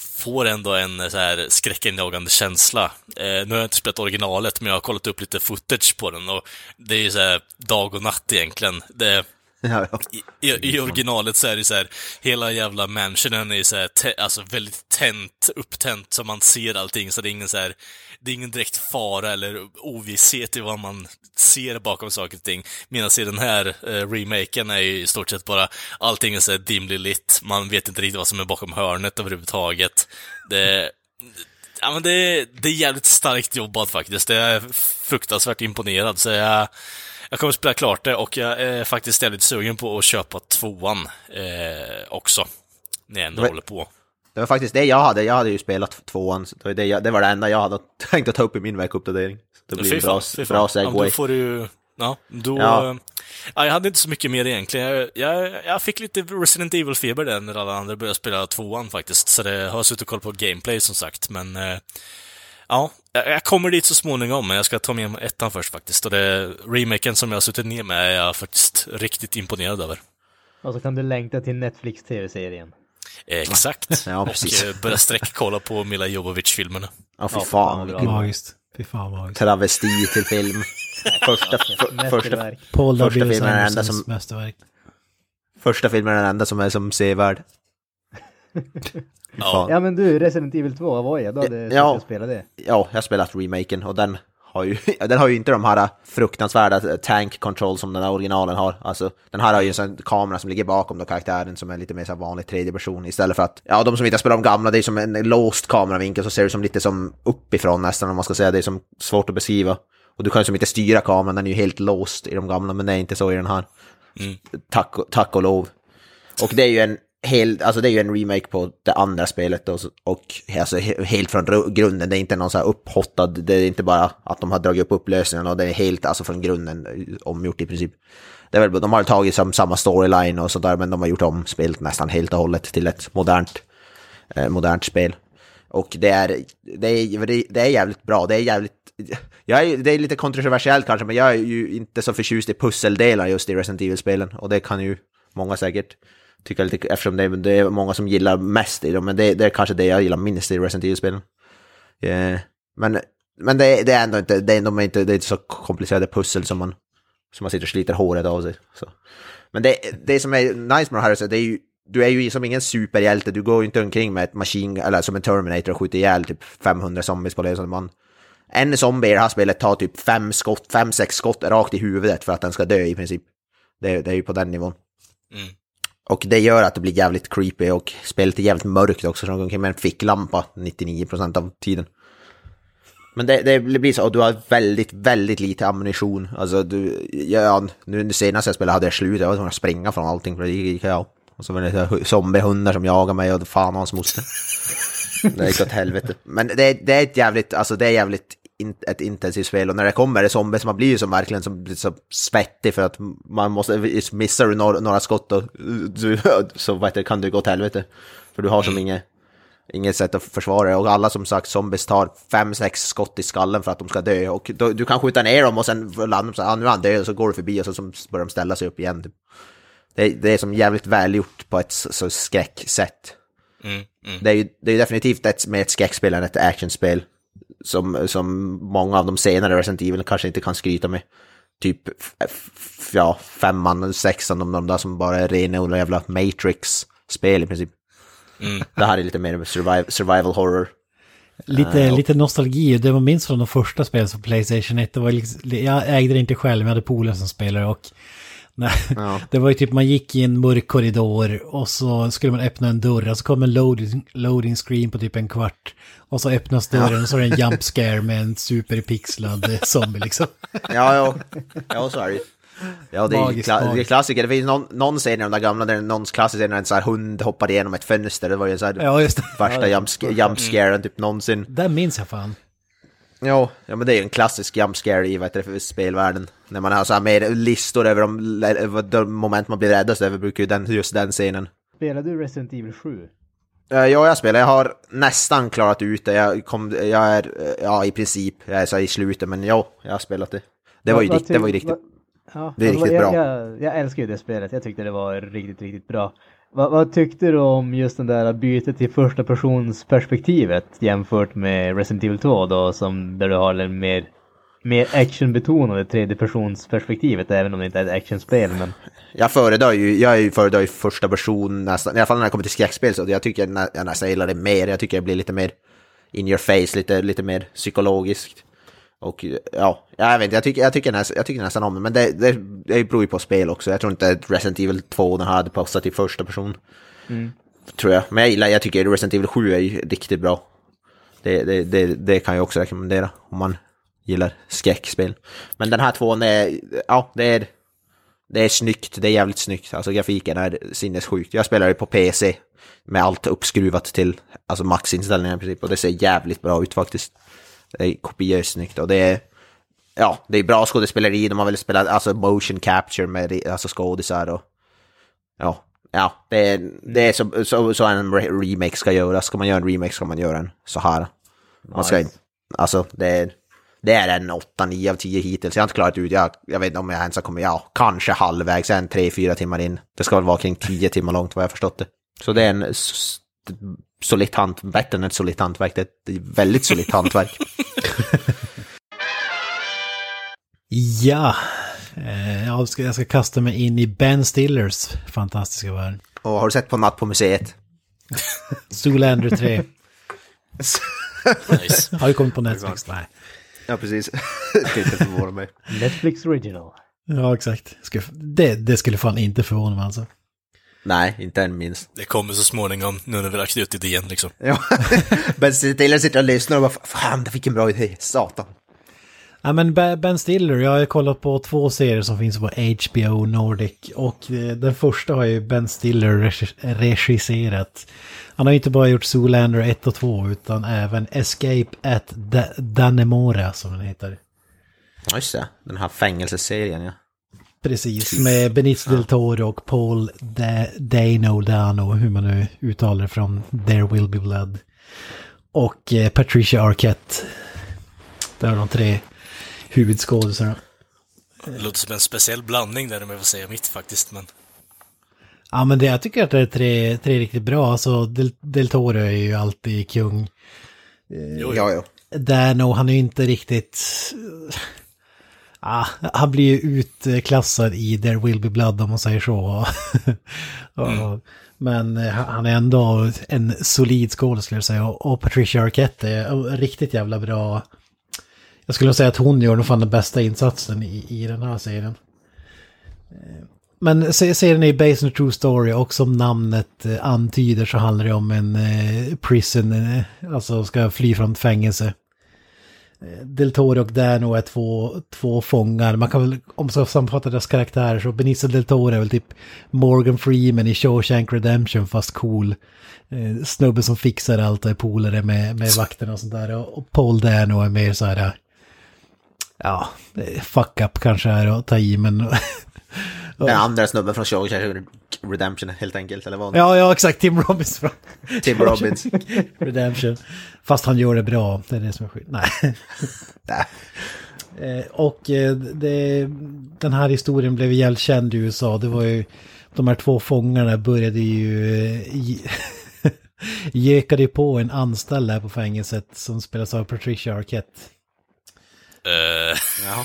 får ändå en eh, så här skräckinjagande känsla. Eh, nu har jag inte spelat originalet, men jag har kollat upp lite footage på den och det är ju så här dag och natt egentligen. Det, *laughs* Ja, ja. i, i, originalet så är det så här, hela jävla mansionen är så här, tä, alltså väldigt tänt, upptänt, så man ser allting, så det är ingen så här, det är ingen direkt fara eller ovisshet i vad man ser bakom saker och ting. Medan i den här eh, remaken är ju i stort sett bara, allting är så här dimly lit, man vet inte riktigt vad som är bakom hörnet överhuvudtaget. Det, Ja, men det, är- det är jävligt starkt jobbat faktiskt. Det är fruktansvärt imponerad, så jag, jag kommer spela klart det och jag är faktiskt jävligt sugen på att köpa tvåan eh, också. När jag ändå håller på. Det var faktiskt det jag hade, jag hade ju spelat tvåan, det var det, jag, det var det enda jag hade *laughs* tänkt att ta upp i min veckuppdatering. Det blir en bra, fan, bra Ja, segway. då får du Ja, då... Ja. Ja. jag hade inte så mycket mer egentligen. Jag, jag, jag fick lite Resident Evil-feber där när alla andra började spela tvåan faktiskt. Så det har suttit och koll på gameplay som sagt, men... eh, Ja, jag kommer dit så småningom, men jag ska ta med mig ettan först faktiskt. Och det remaken som jag har suttit ner med är jag faktiskt riktigt imponerad över. Och så kan du längta till Netflix tv-serien. Exakt. *laughs* Ja, precis. Och eh, börja sträckkolla på Mila Jovovich-filmerna. Ja, fy Ja, fan. bra. Magiskt. Fy fan magiskt. Travesti till film. *laughs* Första, för, första. Paul första filmen är den enda som- mästerverk. första filmen är den enda som är som sevärd. *laughs* Ja. Ja men du, Resident Evil 2, vad var jag? Du hade Ja. spelat det. Ja, jag har spelat remaken och den har ju, *laughs* den har ju inte de här fruktansvärda tank control som den här originalen har. Alltså, den här har ju en sån kamera som ligger bakom då karaktären som är lite mer så vanlig tredje person istället för att, ja de som inte har spelat de gamla, det är som en låst kameravinkel så ser det som lite som uppifrån nästan om man ska säga, det är som svårt att beskriva. Och du kan ju som inte styra kameran, den är ju helt låst i de gamla, men det är inte så i den här. Mm. Tack, tack och lov. Och det är ju en Helt, alltså det är ju en remake på det andra spelet och, och alltså helt från grunden. Det är inte någon så här upphottad, det är inte bara att de har dragit upp upplösningen och det är helt alltså från grunden omgjort i princip. Det är väl, de har tagit som samma storyline och sådär men de har gjort om spelet nästan helt och hållet till ett modernt, eh, modernt spel. Och det är, det, är, det är jävligt bra, det är jävligt... Jag är, det är lite kontroversiellt kanske, men jag är ju inte så förtjust i pusseldelar just i Resident Evil-spelen. Och det kan ju många säkert tycka lite, eftersom det är, det är många som gillar mest i dem, men det, det är kanske det jag gillar minst i Resident Evil-spelen. Yeah. men men det, det är ändå inte, det är, de är inte, det är inte så komplicerade pussel som man, som man sitter och sliter håret av sig. Så. Men det, det som är nice med det här, är att det är ju, du är ju som ingen superhjälte, du går ju inte omkring med ett maskin, eller som en Terminator och skjuter ihjäl typ 500 zombies på det man... En zombie i det här spelet tar typ fem skott, fem, sex skott rakt i huvudet för att den ska dö i princip. Det, det är ju på den nivån. Mm. Och det gör att det blir jävligt creepy och spelet är jävligt mörkt också, så de går omkring med en ficklampa 99% av tiden. Men det, det blir så, och du har väldigt, väldigt lite ammunition. Alltså du, ja, nu det senaste jag spelade hade jag slut, jag var tvungen att springa från allting för det gick jag. Och så var det zombiehundar som jagade mig och fan hans moster. *laughs* Det gick åt helvete. Men det, det är ett jävligt, alltså det är jävligt in, ett intensivt spel och när det kommer det zombies, man blir ju som verkligen som, så svettig för att man måste, missar du några, några skott och du, *laughs* så vet du, kan du gå åt helvete. För du har som inget, inget sätt att försvara dig. Och alla som sagt zombies tar fem, sex skott i skallen för att de ska dö. Och då, du kan skjuta ner dem och sen landar de så här, ah, nu är han död och så går du förbi och så, så börjar de ställa sig upp igen. Typ. Det, är- det är som jävligt välgjort på ett så, skräcksätt. Mm, mm. Det är ju det är definitivt ett, mer ett skräckspel än ett actionspel. Som, som många av de senare Resident Evil kanske inte kan skryta med. Typ, ja, femman, sexan, de, de där som bara är rena och jävla Matrix-spel i princip. Mm. Det här är lite mer survival, survival horror. Lite, och- lite nostalgi, det man minns från de första spelen på Playstation 1, det var liksom, jag ägde det inte själv, men jag hade polare som spelade och nej, Ja. det var ju typ man gick i en mörk korridor och så skulle man öppna en dörr och så kom en loading, loading screen på typ en kvart och så öppnas dörren och så är det en jump scare med en superpixlad *laughs* zombie liksom. Ja, ja, ja så är det ju. Ja, det är, Magiskt, kla- det är magiskt. klassiker. Det finns någon, någon scen i de där gamla, där någon klassiker när en sån här hund hoppar igenom ett fönster. Det var ju så här Ja, värsta jump, jump scaren typ någonsin. Den minns jag fan. Ja, ja men det är ju en klassisk jump scare i vad heter det, spelvärlden. När man har så här mer listor över de, de moment man blir räddast över brukar ju den, just den scenen. Spelade du Resident Evil 7? Eh, Ja, jag spelar. Jag har nästan klarat ut det. Jag, kom, jag är, eh, ja i princip, jag är så i slutet, men ja, jag har spelat det. Det var ju, rikt, det var ju riktigt... Ja, Det är alltså, riktigt jag, bra. Jag, jag älskar ju det spelet. Jag tyckte det var riktigt, riktigt bra. Vad, vad tyckte du om just den där bytet till första persons perspektivet jämfört med Resident Evil 2 då, som där du har den mer, mer actionbetonade tredje persons perspektivet, även om det inte är ett actionspel. Men Jag föredrar ju, jag föredrar ju första person nästan, i alla fall när det kommer till skräckspel så jag tycker nä, jag nästan gillar det mer, jag tycker jag blir lite mer in your face, lite, lite mer psykologiskt. Och ja, jag vet inte, jag tycker, jag tycker, nästan, jag tycker nästan om det, men det, det, det beror ju på spel också. Jag tror inte att Resident Evil 2 den hade passat i första person. Tror jag, men jag gillar, jag tycker Resident Evil 7 är ju riktigt bra. Det, det, det, det kan jag också rekommendera om man gillar skräckspel. Men den här tvåan är, ja, det är det är snyggt, det är jävligt snyggt. Alltså grafiken är sinnessjukt. Jag spelar ju på PC med allt uppskruvat till alltså maxinställningar i princip och det ser jävligt bra ut faktiskt. Det är kopiöst snyggt och det är ja, det är bra skådespeleri, de har väl spelat alltså motion capture med alltså skådisar och ja, ja, det är, det är så, så, så en re- remake ska göras. Ska man göra en remake ska man göra en så här. Man ska inte, alltså det är, det är en 8-9 av 10 hittills. Jag har inte klarat ut, jag, jag vet inte om jag ens har kommit, ja, kanske halvvägs, en 3-4 timmar in. Det ska väl vara kring 10 timmar långt vad jag förstått det. Så det är en solitt hantverk, bättre än ett solitt hantverk, det är ett väldigt solitt hantverk. *laughs* Ja, eh, jag ska, jag ska kasta mig in i Ben Stillers fantastiska värld. Och har du sett på Natt på museet? *laughs* Zoolander 3. Nice. Har ju kommit på Netflix. Nej. Ja, precis. *laughs* det inte förvåna mig. Netflix original. Ja, exakt. Det, det skulle fan inte förvåna mig alltså. Nej, inte än minst. Det kommer så småningom, nu när vi lagt ut idén liksom. Ja, *laughs* Ben Stiller sitter och lyssnar och bara fan, det fick en bra idé, satan. Ja, men Ben Stiller, jag har kollat på två serier som finns på HBO Nordic. Och eh, den första har ju Ben Stiller regi- regisserat. Han har ju inte bara gjort Zoolander 1 och 2 utan även Escape at Da- Dannemora som den heter. Ja, just det. Den här fängelseserien, ja. Precis, med Benicio del Toro och Paul Da- Dano Dano, hur man nu uttalar det från There Will Be Blood. Och eh, Patricia Arquette. Det är de tre huvudskådisarna. Det låter som en speciell blandning där om jag får säga mitt faktiskt, men... Ja men det, jag tycker att det är tre, tre riktigt bra. Alltså Del, Del Toro är ju alltid kung. Jo, Ja, ja. Dano, han är ju inte riktigt... Ah, han blir ju utklassad i There Will Be Blood om man säger så. *laughs* Och- Men eh, han är ändå en solid skådespelare skulle jag säga. Och Patricia Arquette är riktigt jävla bra. Jag skulle säga att hon gör nog fan den bästa insatsen i, i den här serien. Eh, Men se- serien är based on a true story och som namnet eh, antyder så handlar det om en prison, alltså ska fly från ett fängelse. Eh, del Toro och Dano är två, två fångar. Man kan väl, om man ska sammanfatta deras karaktärer så Benicio Del Toro är väl typ Morgan Freeman i Shawshank Redemption fast cool. Eh, snubben som fixar allt och är polare med, med vakterna och sånt där. Och, och Paul Dano är mer så här, ja, eh, fuck up kanske är att ta i men... *laughs* Den andra snubben från Shawshank Redemption, helt enkelt, eller vad? Ja, ja, exakt. Tim Robbins från *laughs* Tim Robbins. *laughs* Redemption. Fast han gör det bra, det är det som är skit. Nej. *laughs* Eh, Och eh, det, den här historien blev jävligt känd i USA. Det var ju, de här två fångarna började ju, eh, gökade ju på en anställd här på fängelset som spelas av Patricia Arquette. Ja. Som-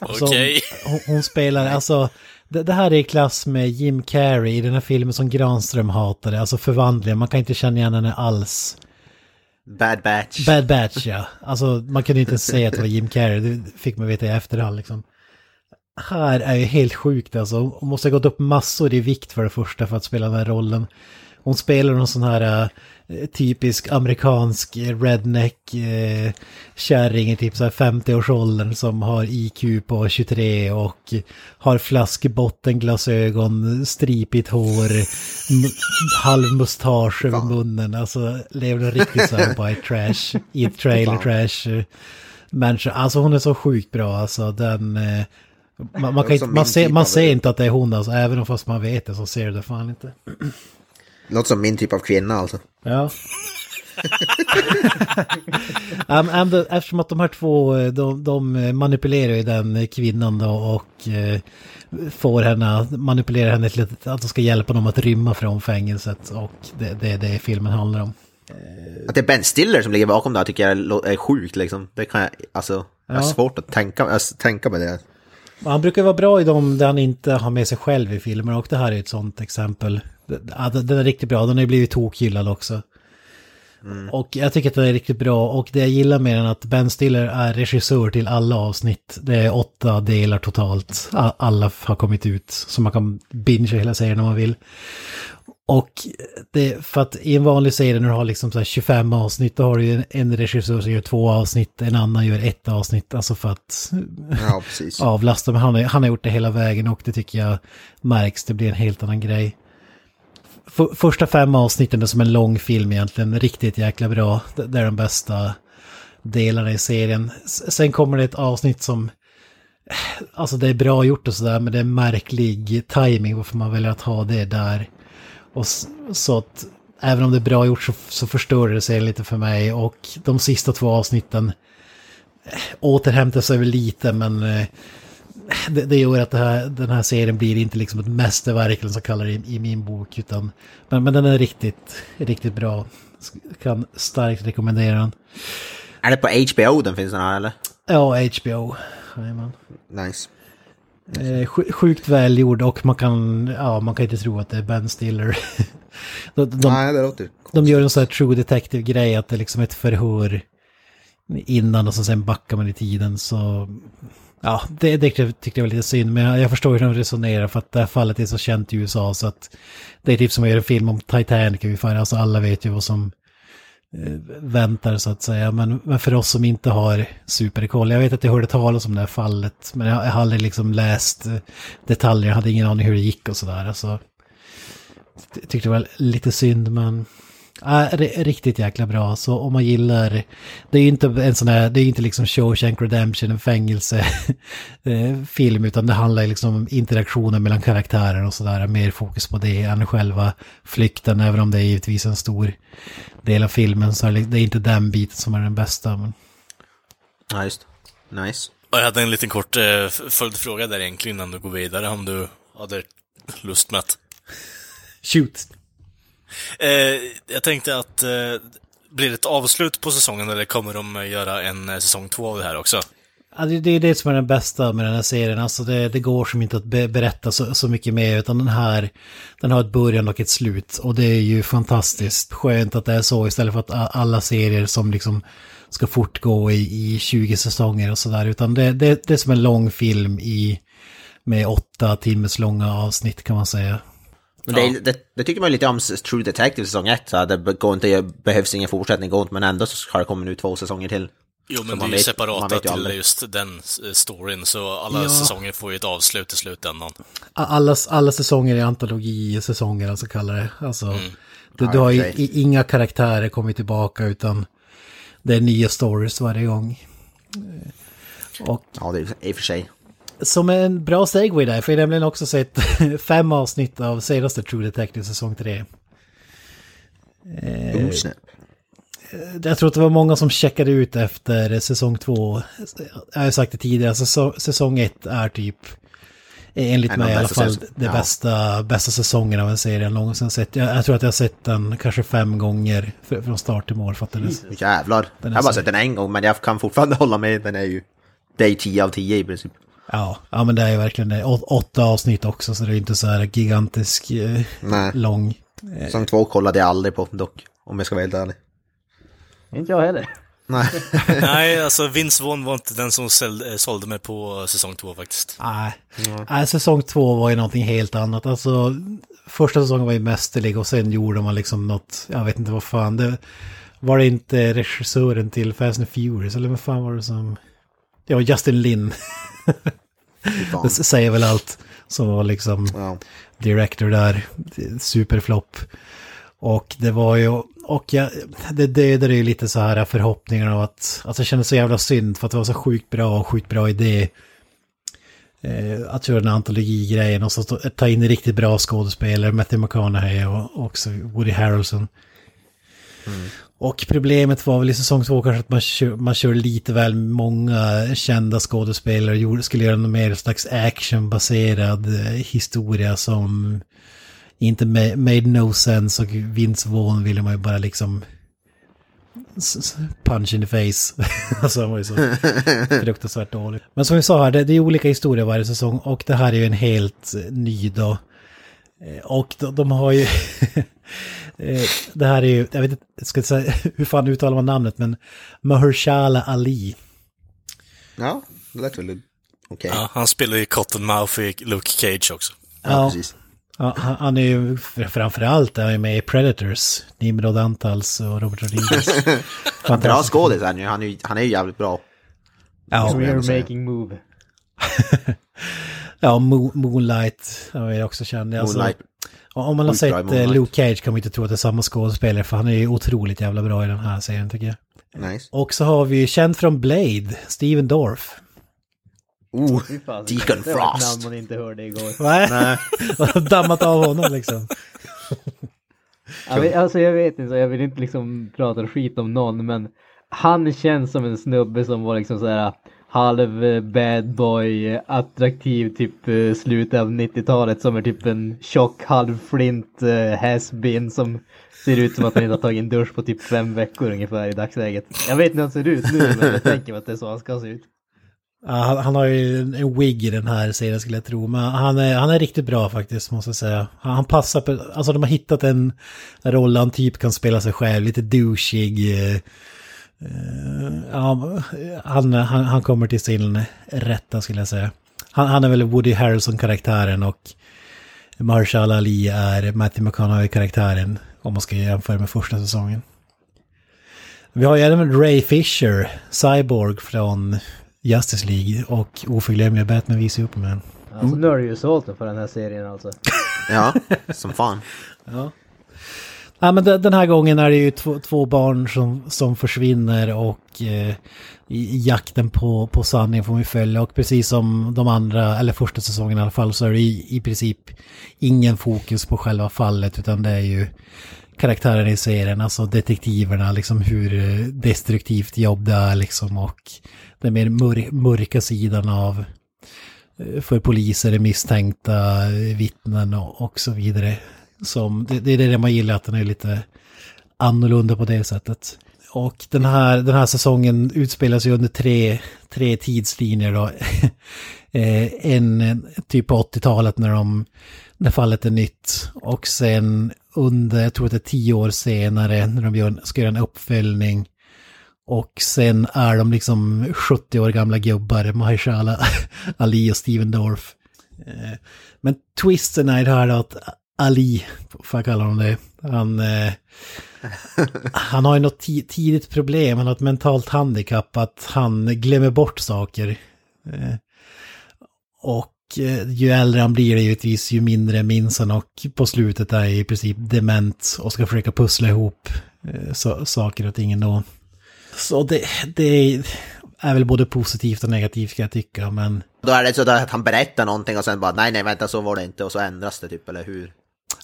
Okej. Hon, hon spelar, alltså, det, det här är i klass med Jim Carrey i den här filmen som Granström hatade, alltså förvandlingen, man kan inte känna igen henne alls. Bad Batch. Bad Batch ja. Alltså man kunde inte ens säga att det var Jim Carrey, det fick man veta i efterhand liksom. Här är ju helt sjukt alltså. Hon måste ha gått upp massor i vikt för det första för att spela den här rollen. Hon spelar någon sån här eh, typisk amerikansk redneck eh, kärring i typ så här 50-årsåldern som har IQ på 23 och har flaskbottenglasögon, stripigt hår, halv mustasch över munnen. Alltså lever en riktigt så här white trash, eat trailer trash eh, människa. Alltså hon är så sjukt bra alltså. Den... Man, man, kan inte, Som man, ser, typ man ser inte att det är hon alltså, även om fast man vet det så ser det fan inte. Låter som min typ av kvinna alltså. Ja. *laughs* um, and the, eftersom att de här två, eh, de, de manipulerar ju den kvinnan då och eh, får henne, manipulerar henne till att, de ska hjälpa dem att rymma från fängelset och det, det är det filmen handlar om. Att det är Ben Stiller som ligger bakom det här tycker jag är- sjukt liksom. Det kan jag, alltså, jag har Ja. svårt att tänka, alltså, tänka mig det. Han brukar vara bra i dem där han inte har med sig själv i filmer och det här är ett sånt exempel. Ja, Den är riktigt bra, den har ju blivit tokhyllad också. Och jag tycker att den är riktigt bra och det jag gillar med den är att Ben Stiller är regissör till alla avsnitt. Det är åtta delar totalt. Alla har kommit ut så man kan binge hela serien om man vill. Och det, för att i en vanlig serie när du har liksom så här 25 avsnitt, då har du ju en, en regissör som gör två avsnitt, en annan gör ett avsnitt, alltså för att Ja, *laughs* avlasta. Men han, har- han har gjort det hela vägen och det tycker jag märks. Det blir en helt annan grej. Första fem avsnitten är som en lång film egentligen. Riktigt jäkla bra. Det, är de bästa delarna i serien. Sen kommer det ett avsnitt som, eh, alltså det är bra gjort och sådär, men det är märklig timing varför man väljer att ha det där. Och så att även om det är bra gjort så, så förstör det sig lite för mig och de sista två avsnitten eh, återhämtar sig väl lite men eh, det, det gör att det här, den här serien blir inte liksom ett mästerverk eller så kallar det i, i min bok utan men, men den är riktigt, riktigt bra. Kan starkt rekommendera den. Är det på HBO den finns den här eller? Ja, HBO. Jajamän. Nice. Eh, sj- sjukt välgjord och man kan, ja, man kan inte tro att det är Ben Stiller. *laughs* de, de, Nej, det låter de gör en sån här true detective-grej att det är liksom ett förhör innan och så sen backar man i tiden så... Ja, det, det tyckte jag var lite synd, men jag, jag förstår hur de resonerar för att det här fallet är så känt i USA så att det är typ som att göra en film om Titanic ungefär, alltså alla vet ju vad som eh, väntar så att säga. Men, men för oss som inte har superkoll, jag vet att jag hörde talas om det här fallet, men jag, jag har aldrig liksom läst eh, detaljer, jag hade ingen aning hur det gick och sådär. Alltså, tyckte det var lite synd, men äh, ri- riktigt jäkla bra. Så om man gillar, det är ju inte en sån här, det är inte liksom Shawshank Redemption, en fängelsefilm, *laughs* utan det handlar liksom om interaktionen mellan karaktärer och sådär, mer fokus på det än själva flykten, även om det är givetvis en stor del av filmen, så är det det är inte den biten som är den bästa. Men... Ja, just Nice. Och jag hade en liten kort eh, följdfråga där egentligen innan du går vidare, om du hade lust med att... Shoot! Eh, jag tänkte att, eh, blir det ett avslut på säsongen eller kommer de eh, göra en eh, säsong två av det här också? Ja, det, det är det som är den bästa med den här serien. Alltså det, det går som inte att be, berätta så, så mycket mer, utan den här, den har ett början och ett slut. Och det är ju fantastiskt skönt att det är så istället för att alla serier som liksom ska fortgå i, i 20 säsonger och sådär. Utan det, det, det är som en lång film i, med åtta timmes långa avsnitt kan man säga. Men det, det, det tycker man lite om True Detective säsong 1, så det går inte, behövs ingen fortsättning, går inte, men ändå så har det kommit nu två säsonger till. Jo, men det är ju vet- separata till aldrig. just den storyn, så alla Ja. säsonger får ju ett avslut i slutändan. Alla, alla säsonger är antologisäsonger, alltså kallar det. Alltså, du, Ja, du har ju inga karaktärer kommit tillbaka utan det är nya stories varje gång. Och Ja, det är i och för sig. Som en bra segway där, för jag har nämligen också sett *laughs* fem avsnitt av senaste True Detective säsong 3. Oh, snap. Jag tror att det var många som checkade ut efter säsong 2. Jag har sagt det tidigare, säsong, säsong 1 är typ enligt En av mig i alla bästa fall det ja. bästa, bästa säsongen av en serie jag någonsin sett. Jag, jag tror att jag har sett den kanske fem gånger fr- från start till mål för att den är, Jävlar. Den är jag har bara sett den en gång, men jag kan fortfarande *laughs* hålla med. Den är ju... Det är ju 10 av 10 i princip. Ja, ja, men det är ju verkligen det. Å, åtta avsnitt också, så det är inte så här gigantisk eh, Nej. lång. Säsong 2 kollade jag aldrig på dock, om jag ska vara helt ärlig. Inte jag heller. Nej. *laughs* Nej, alltså Vince Vaughn var inte den som sålde, eh, sålde mig på säsong två faktiskt. Nej, Nej, säsong två var ju någonting helt annat. Alltså, första säsongen var ju mästerlig och sen gjorde man liksom något, jag vet inte vad fan, det var det inte regissören till Fast and Furious, eller vad fan var det som... Ja, Justin Lin, det säger väl allt, som var liksom Ja. director där, superflopp. Och det var ju, och jag, det dödade ju lite så här förhoppningar av att, alltså det kändes så jävla synd för att det var så sjukt bra och sjukt bra idé. Eh, att göra den antologigrejen och så ta- in riktigt bra skådespelare, Matthew McConaughey och också Woody Harrelson. Och problemet var väl i säsong två kanske att man kör, man kör lite väl många kända skådespelare och skulle göra en mer slags actionbaserad eh, historia som inte ma- made no sense och Vince Vaughn ville man ju bara liksom punch in the face. *laughs* alltså han var ju så *laughs* fruktansvärt dålig. Men som vi sa här, det, det är olika historier varje säsong och det här är ju en helt ny då. Eh, Och de, de har ju... *laughs* eh, det här är ju, jag vet inte, jag ska inte säga *laughs* hur fan uttalar man namnet, men Mahershala Ali. Ja, det lät väl okej. Ja, han spelar ju Cottonmouth i Luke Cage också. Ja, Ja. precis. Ja, han, han är ju fr- framförallt är han ju med i Predators, Nimrod Antals och Robert Rodriguez. *laughs* Bra skådis är han ju. Han är ju han är ju jävligt bra. Ja, We're säger. making move. *laughs* ja Mo- Moonlight har jag också känt. Alltså, Moonlight. Om man har sett eh. Luke Cage kan man inte tro att det är samma skådespelare, för han är ju otroligt jävla bra i den här serien tycker jag. Nice. Och så har vi känd från Blade, Steven Dorff. Oh, Deacon det var ett Frost. namn man inte hörde igår. Nej, *laughs* dammat av honom liksom. *laughs* Jag vet, alltså jag vet inte, jag vill inte liksom prata skit om någon men han känns som en snubbe som var liksom såhär halv eh, bad boy, eh, attraktiv typ eh, slutet av 90-talet som är typ en tjock halvflint uh, has-been som ser ut som att han inte har tagit en dusch på typ fem veckor ungefär i dagsläget. Jag vet inte hur han ser ut nu men jag tänker mig att det är så han ska se ut. Ja, han, han har ju en, en wig i den här serien skulle jag tro. Men han är, han är riktigt bra faktiskt måste jag säga. Han, han passar på, alltså de har hittat en roll han typ kan spela sig själv, lite douchig. eh, ja, han, han, han kommer till sin rätta skulle jag säga. Han, han är väl Woody Harrelson-karaktären och Marshall Ali är Matthew McConaughey-karaktären. Om man ska jämföra med första säsongen. Vi har ju även Ray Fisher, Cyborg från Justice League och oförglömliga Batman v Superman. Alltså nu är det ju sålt för den här serien alltså. Ja, som fan. Ja. Ja, men den här gången är det ju två, två barn som, som försvinner och eh, i jakten på, på sanningen får vi följa. Och precis som de andra, eller första säsongen i alla fall, så är det i, i princip ingen fokus på själva fallet utan det är ju karaktären i serien, alltså detektiverna, liksom hur eh, destruktivt jobb det är liksom och den mer mör, mörka sidan av eh, för poliser, misstänkta vittnen och, och så vidare. Som, det, det är det man gillar, att den är lite annorlunda på det sättet. Och den här, den här säsongen utspelar sig under tre, tre tidslinjer då. *laughs* Eh, en typ på 80-talet när de, när fallet är nytt. Och sen under, jag tror att det är tio år senare när de gör, ska göra en uppföljning. Och sen är de liksom 70 år gamla gubbar, Mahershala *laughs* Ali och Steven Dorff. Eh, men twisten är det här då att Ali, får jag kalla honom det, han, eh, han har ju något tidigt problem, han har ett mentalt handikapp, att han glömmer bort saker. Eh, och eh, ju äldre han blir givetvis, ju mindre minns han och på slutet är i princip dement och ska försöka pussla ihop eh, så, saker och ting ändå. Så det, det är väl både positivt och negativt kan jag tycka, men Då är det så att han berättar någonting och sen bara nej, nej, vänta, så var det inte och så ändras det typ, eller hur?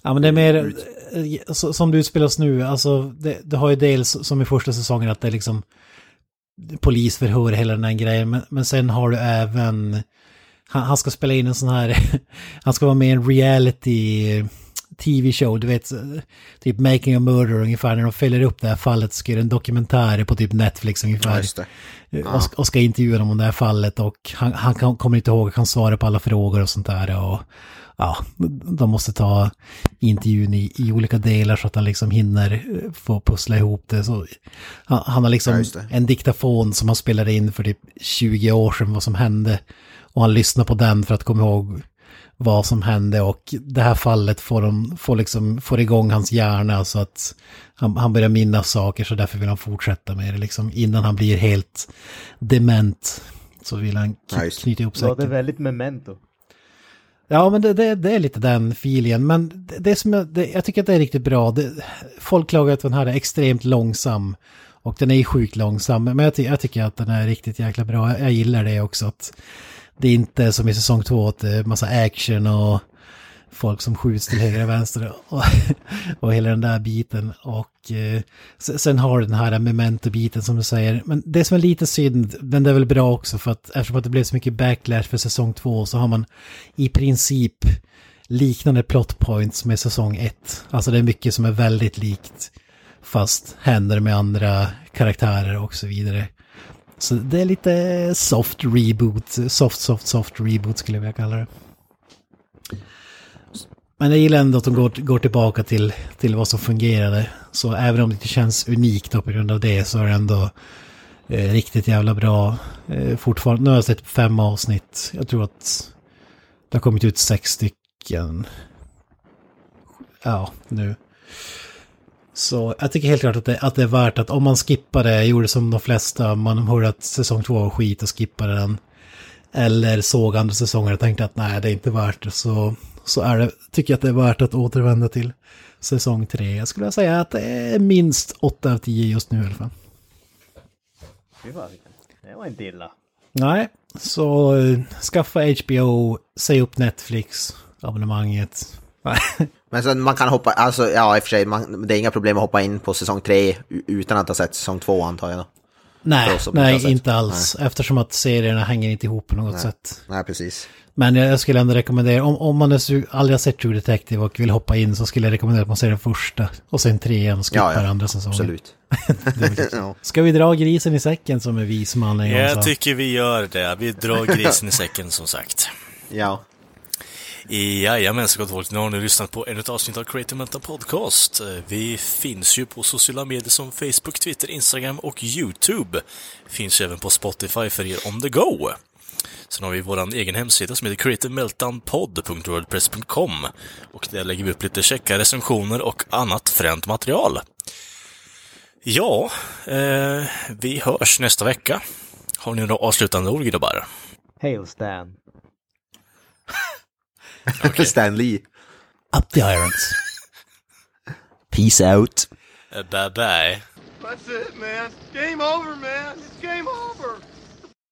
Ja men det är mer, eh, så- som det utspelas nu, alltså det, det har ju dels som i första säsongen att det är liksom polisförhör hela den här grejen, men, men sen har du även, han, han ska spela in en sån här, *laughs* han ska vara med i en reality tv-show, du vet, typ Making a Murder ungefär, när de följer upp det här fallet göra en dokumentär på typ Netflix ungefär. Ja, det. och, och ska intervjua dem om det här fallet och han, han kan, kommer inte ihåg, kan svara på alla frågor och sånt där och ja, de måste ta intervjun i, i olika delar så att han liksom hinner eh, få pussla ihop det. Så han, han har Ja, liksom det. en diktafon som han spelade in för typ 20 år sedan vad som hände och han lyssnar på den för att komma ihåg vad som hände och det här fallet får, de, får, liksom, får igång hans hjärna så att han, han börjar minnas saker så därför vill han fortsätta med det liksom innan han blir helt dement så vill han Ja, det. knyta ihop Det låter säcken. väldigt memento. Ja, men det, det, det är lite den feelingen. Men det, det som jag, det, jag tycker att det är riktigt bra. Det, folk klagar att den här är extremt långsam. Och den är ju sjukt långsam. Men jag, ty, jag tycker att den är riktigt jäkla bra. Jag, jag gillar det också. Att det är inte som i säsong två att det är massa action och folk som skjuts till höger och vänster och, och hela den där biten. Och eh, sen har du den här memento-biten som du säger. Men det som är lite synd, men det är väl bra också för att eftersom att det blev så mycket backlash för säsong två så har man i princip liknande plot points med säsong ett. Alltså det är mycket som är väldigt likt fast händer med andra karaktärer och så vidare. Så det är lite soft reboot, soft, soft, soft reboot skulle jag vilja kalla det. Men jag gillar ändå att de går, går tillbaka till, till vad som fungerade. Så även om det inte känns unikt då på grund av det så är det ändå eh, riktigt jävla bra. Eh, fortfarande, nu har jag sett fem avsnitt. Jag tror att det har kommit ut sex stycken. Ja, nu. Så jag tycker helt klart att det, att det är värt att om man skippar det, jag gjorde som de flesta, man hörde att säsong två var skit och skippade den. Eller såg andra säsonger och tänkte att nej, det är inte värt det. Så, så är det, tycker jag att det är värt att återvända till säsong tre. Jag skulle säga att det är minst 8 av 10 just nu i alla fall. Det var inte illa. Nej, så eh, skaffa HBO, säg upp Netflix, abonnemanget. *laughs* Men sen man kan hoppa, alltså ja i och för sig, man, det är inga problem att hoppa in på säsong tre u- utan att ha sett säsong två antar jag. Då. Nej, inte nej inte alls. Eftersom att serierna hänger inte ihop på något sätt. Nej, precis. Men jag jag skulle ändå rekommendera, om, om man är aldrig har sett True Detective och vill hoppa in så skulle jag rekommendera att man ser den första och sen trean och skippar Ja, ja, andra säsongen. Absolut. *laughs* *laughs* ja. Ska vi dra grisen i säcken som en vis man en gång sa? Jag tycker vi gör det. Vi drar grisen i säcken som sagt. ja. Jajamensan gott folk, nu har ni lyssnat på ännu ett avsnitt av Creative Mental Podcast. Eh, vi finns ju på sociala medier som Facebook, Twitter, Instagram och YouTube. Finns ju även på Spotify för er on the go. Sen har vi vår egen hemsida som heter creativemeltdownpod.wordpress.com och där lägger vi upp lite checka recensioner och annat fränt material. Ja, eh, vi hörs nästa vecka. Har ni några avslutande ord grabbar? Hail Stan. *laughs* Stan Lee. Up the irons. Peace out. Eh, Bye bye. That's it, man. Game over, man. It's game over.